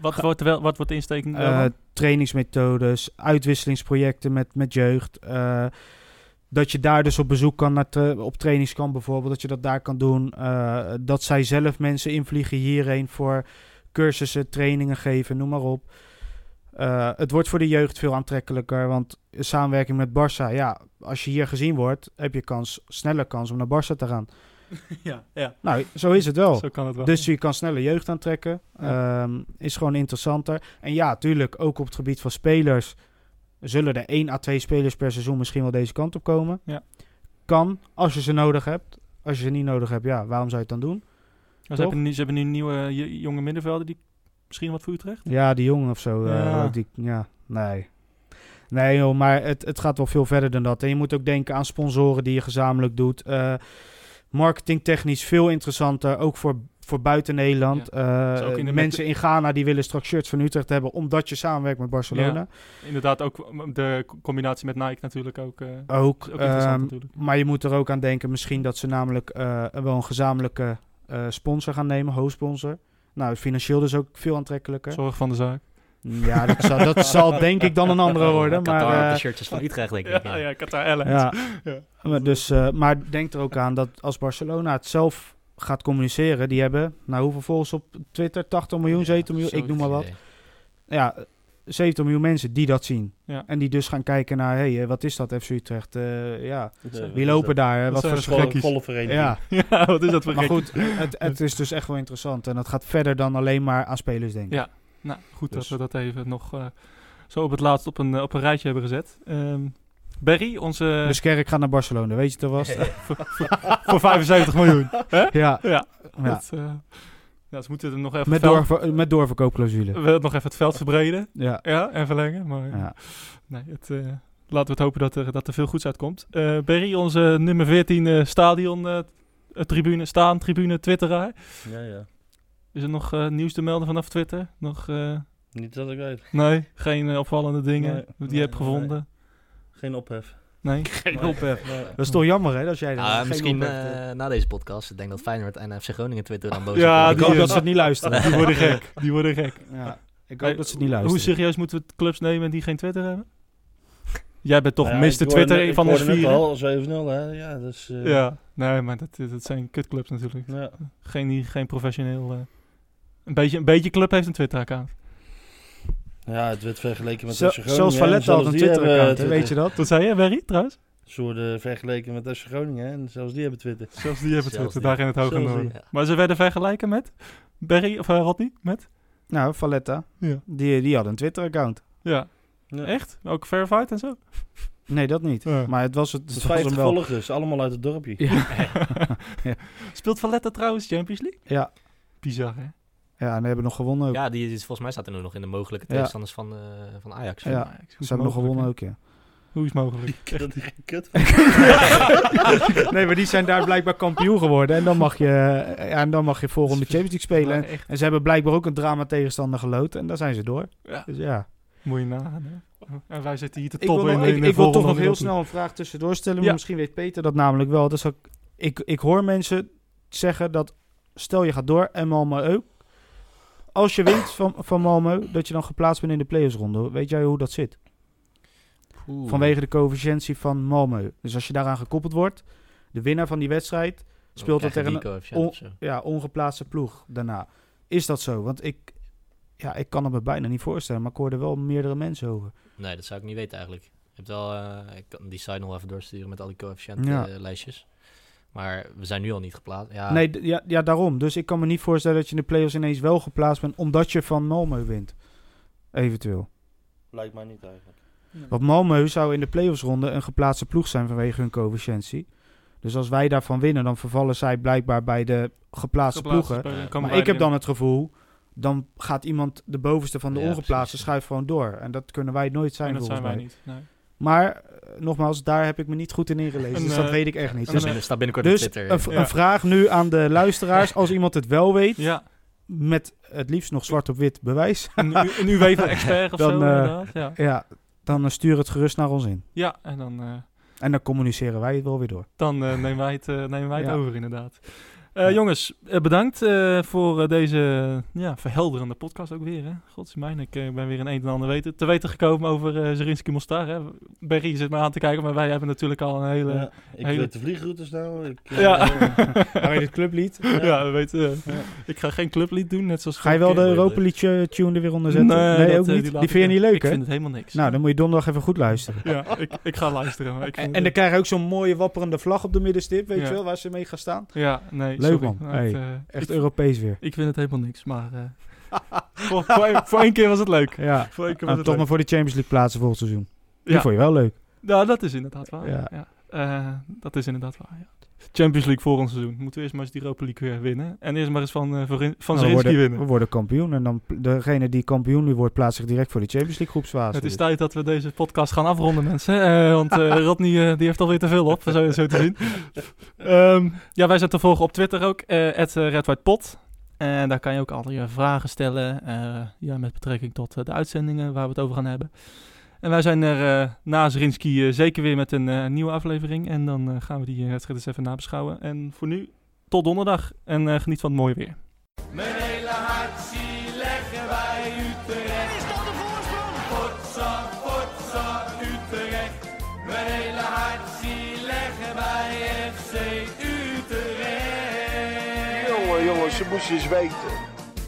wat, wordt, wel, wat wordt de insteking? Eh, trainingsmethodes, uitwisselingsprojecten met, met jeugd. eh, dat je daar dus op bezoek kan, naar op trainingskamp bijvoorbeeld, dat je dat daar kan doen. eh, dat zij zelf mensen invliegen hierheen voor cursussen, trainingen geven, noem maar op. Eh, het wordt voor de jeugd veel aantrekkelijker, want samenwerking met Barça, ja, als je hier gezien wordt, heb je kans, sneller kans om naar Barça te gaan. ja, ja. Nou, zo is het wel. Zo kan het wel. Dus je kan sneller jeugd aantrekken. Ehm, is gewoon interessanter. En ja, tuurlijk, ook op het gebied van spelers... zullen er 1 à 2 spelers per seizoen misschien wel deze kant op komen. Ja. Kan, als je ze nodig hebt. Als je ze niet nodig hebt, ja, waarom zou je het dan doen? Ze, hebben nu, ze hebben nu een nieuwe jonge middenvelder die misschien wat voor Utrecht. Ja, die jongen of zo. eh, Ja. die, ja, nee. Nee joh, maar het, het gaat wel veel verder dan dat. En je moet ook denken aan sponsoren die je gezamenlijk doet. Eh marketingtechnisch veel interessanter, ook voor, voor buiten Nederland. Eh, Dus ook in de- mensen in Ghana die willen straks shirts van Utrecht hebben, omdat je samenwerkt met Barcelona. Inderdaad, ook de co- combinatie met Nike natuurlijk ook. eh, Ook, ook interessant ehm, natuurlijk. maar je moet er ook aan denken, misschien dat ze namelijk eh, wel een gezamenlijke eh, sponsor gaan nemen, hoofdsponsor. Nou, financieel dus ook veel aantrekkelijker. Zorg van de zaak. Ja, dat zal, dat zal denk ik dan een andere worden. Qatar Maar, eh, de shirtjes van Utrecht, denk ik. Ja, Ja, ja, Qatar Airlines. Ja. Ja. Maar, dus, eh, maar denk er ook aan dat als Barcelona het zelf gaat communiceren, die hebben, nou hoeveel volgers op Twitter? 80 miljoen, 70 miljoen, ik noem maar wat. Idee. Ja, 70 miljoen mensen die dat zien. Ja. En die dus gaan kijken naar, hé, hey, wat is dat FC Utrecht? Eh, ja, wie lopen daar? dat Wat zijn voor de Volle, gekkies. vereniging. Ja, Ja, wat is dat voor maar goed, het, het is dus echt wel interessant. En dat gaat verder dan alleen maar aan spelers denken. Ja. Nou, goed Dus- dat we dat even nog eh, zo op het laatst op een, eh, op een rijtje hebben gezet. Ehm Berry, onze... Dus Kerk gaat naar Barcelona, weet je het was? voor 75 miljoen. Hè? ja, Ja. ja. Dat, eh, ja, ze moeten er nog even, Met, veld, doorver, met doorverkoopclausule. we willen nog even het veld verbreden. Ja. Ja, en verlengen. Maar Ja. nee, het, eh, laten we het hopen dat er, dat er veel goeds uitkomt. Eh Berry, onze nummer 14 eh, stadion tribune, staan tribune, twitteraar. Ja, ja. Is er nog nieuws te melden vanaf Twitter? Nog, eh, Niet dat ik weet. nee, geen opvallende dingen Nee, die je nee, hebt gevonden? Geen ophef. Nee? Geen Nee. ophef. Nee. Dat is toch jammer, hè, dat jij Ah, geen misschien ophef hebt. eh, na deze podcast. Ik denk dat Feyenoord en FC Groningen Twitter dan boos Ja, op Ik die, hoop eh, dat ze het niet luisteren. Die worden gek. Die worden gek. Ja, ik Hey, hoop dat ze het niet luisteren. Hoe serieus moeten we clubs nemen die geen Twitter hebben? Jij bent toch Nou ja, Mr. ik hoorde Twitter van ons vieren? al 7-0, hè. Ja, dus... eh, Ja, nee, maar dat, dat zijn kutclubs natuurlijk. ja. Geen, die- geen professioneel... eh, een, beetje, een beetje club heeft een Twitter-account. Ja, het werd vergeleken met Zo- Groningen. zelfs hè, Valletta had zelfs een die Twitter-account, hebben hè, weet je dat? Wat zei je, Berry, trouwens? Ze worden vergeleken met FC Groningen hè, en zelfs die hebben Twitter. Zelfs die hebben Twitter, daar in het hoge noorden. Ja. Maar ze werden vergelijken met Berry, of uh, Rodney, met? Nou, Valletta, Ja. die, die had een Twitter-account. Ja. Ja. Echt? Ook verified en zo? Nee, dat niet. Ja. Maar het was het, Het het is was hem 50 wel. volgers, allemaal uit het dorpje. Ja. Speelt Valletta trouwens Champions League? Ja. Bizar, hè? Ja, en we hebben nog gewonnen ook. Ja, die, is- volgens mij staat er nu nog in de mogelijke Ja. tegenstanders van, eh, van Ajax. Ja. Ajax. Ze hebben nog gewonnen ook, ja. Hoe is het mogelijk? Dat is geen kut. nee, maar die zijn daar blijkbaar kampioen geworden. En dan mag je, ja, en dan mag je volgende Champions League spelen. En, ze hebben blijkbaar ook een drama tegenstander geloot. En daar zijn ze door. ja, Dus ja. moet je nagaan, hè? En wij zitten hier te Ik wil, toppen nog, in, ik, in de ik wil toch nog heel snel een vraag tussendoor stellen. maar Ja. Misschien weet Peter dat namelijk wel. Dus ook, ik, ik hoor mensen zeggen dat... Stel je gaat door en Malmö ook. Als je wint van, van Malmö, dat je dan geplaatst bent in de playersronde. Weet jij hoe dat zit? Oeh. Vanwege de coëfficiëntie van Malmö. Dus als je daaraan gekoppeld wordt, de winnaar van die wedstrijd speelt Dan tegen een on- ja, ongeplaatste ploeg daarna. Is dat zo? Want ik, ja, ik kan het me bijna niet voorstellen, maar ik hoorde wel meerdere mensen over. Nee, dat zou ik niet weten eigenlijk. Je hebt wel, eh, ik kan die site nog even doorsturen met al die coëfficiënt Ja. eh, lijstjes. Maar we zijn nu al niet geplaatst. Ja, Nee, ja, ja, daarom. Dus ik kan me niet voorstellen dat je in de play-offs ineens wel geplaatst bent, omdat je van Malmö wint. Eventueel. Lijkt mij niet eigenlijk. Want Malmö zou in de play-offs ronde een geplaatste ploeg zijn vanwege hun coëfficiëntie. Dus als wij daarvan winnen, dan vervallen zij blijkbaar bij de geplaatste Geplaatste ploegen. Maar ik heb dan het gevoel, dan gaat iemand de bovenste van de Ja, ongeplaatste schuift gewoon door. En dat kunnen wij nooit zijn En dat volgens zijn wij mij. niet. Nee. Maar eh, nogmaals, daar heb ik me niet goed in ingelezen. Een, dus dat eh, weet ik echt niet. een, Dus, Dus, eh, staat binnenkort dus op Twitter. een, v- Ja. een vraag nu aan de luisteraars. Als iemand het wel weet, Ja, met het liefst nog zwart op wit bewijs. een, u- een UEFA-expert of Dan, zo, inderdaad. Ja. ja, dan stuur het gerust naar ons in. ja, en dan, eh, En dan communiceren wij het wel weer door. dan nemen wij het, nemen wij het Ja. over, inderdaad. Eh, Ja. Jongens, eh, bedankt eh, voor eh, deze ja, verhelderende podcast ook weer. Hè? Godsmijn, ik eh, ben weer een een en ander weten, te weten gekomen over eh Zerinski Mostar. Hè? Berry zit me aan te kijken, maar wij hebben natuurlijk al een hele... Ja, ik hele- weet de vliegroutes nou. Ik, Ja. Hij weet het clublied. Ja, we weten. Ja. Ik ga geen clublied doen, net zoals Ga je wel de vorige keer. Europa League tune er weer onder zetten? Nee, Nee, dat, ook niet. die ik vind je niet leuk, Ik hè? vind het helemaal niks. Nou, dan moet je donderdag even goed luisteren. Ja, ik, ik ga luisteren. Maar ik vind En, dan krijg je ook zo'n mooie wapperende vlag op de middenstip, weet Ja. je wel, waar ze mee gaan staan. Ja, nee, Leuk, man. Maar Hey, het, eh, Echt ik, Europees weer. ik vind het helemaal niks, maar eh, voor, voor, voor één keer was het leuk. Ja. Voor één keer was Nou, het toch leuk. maar voor de Champions League plaatsen volgend seizoen. Die ja. vond je wel leuk. ja, dat is inderdaad waar. Ja. Ja. Eh, dat is inderdaad waar, ja. Champions League volgend seizoen. Moeten we eerst maar eens die Europa League weer winnen. En eerst maar eens van, eh, van Nou, we, worden, winnen. we worden kampioen. En dan degene die kampioen nu wordt, plaatst zich direct voor de Champions League groepsfase. Het is tijd dat we deze podcast gaan afronden, mensen. Eh, want eh Rodney die heeft alweer te veel op, zo, zo te zien. Ehm, ja, wij zijn te volgen op Twitter ook, eh @redwhitepot. En daar kan je ook al je vragen stellen, ja, met betrekking tot de uitzendingen waar we het over gaan hebben. En wij zijn er eh, na Zrinski eh, zeker weer met een eh, nieuwe aflevering. En dan gaan we die wedstrijd eens even nabeschouwen. En voor nu, tot donderdag. En eh, geniet van het mooie weer. Mijn hele hart zie leggen wij Utrecht. Is dat de voorsprong? Potsa, potsa, Utrecht. Mijn hele hart zie leggen wij FC Utrecht. Jongen, jongens, ze moesten eens weten.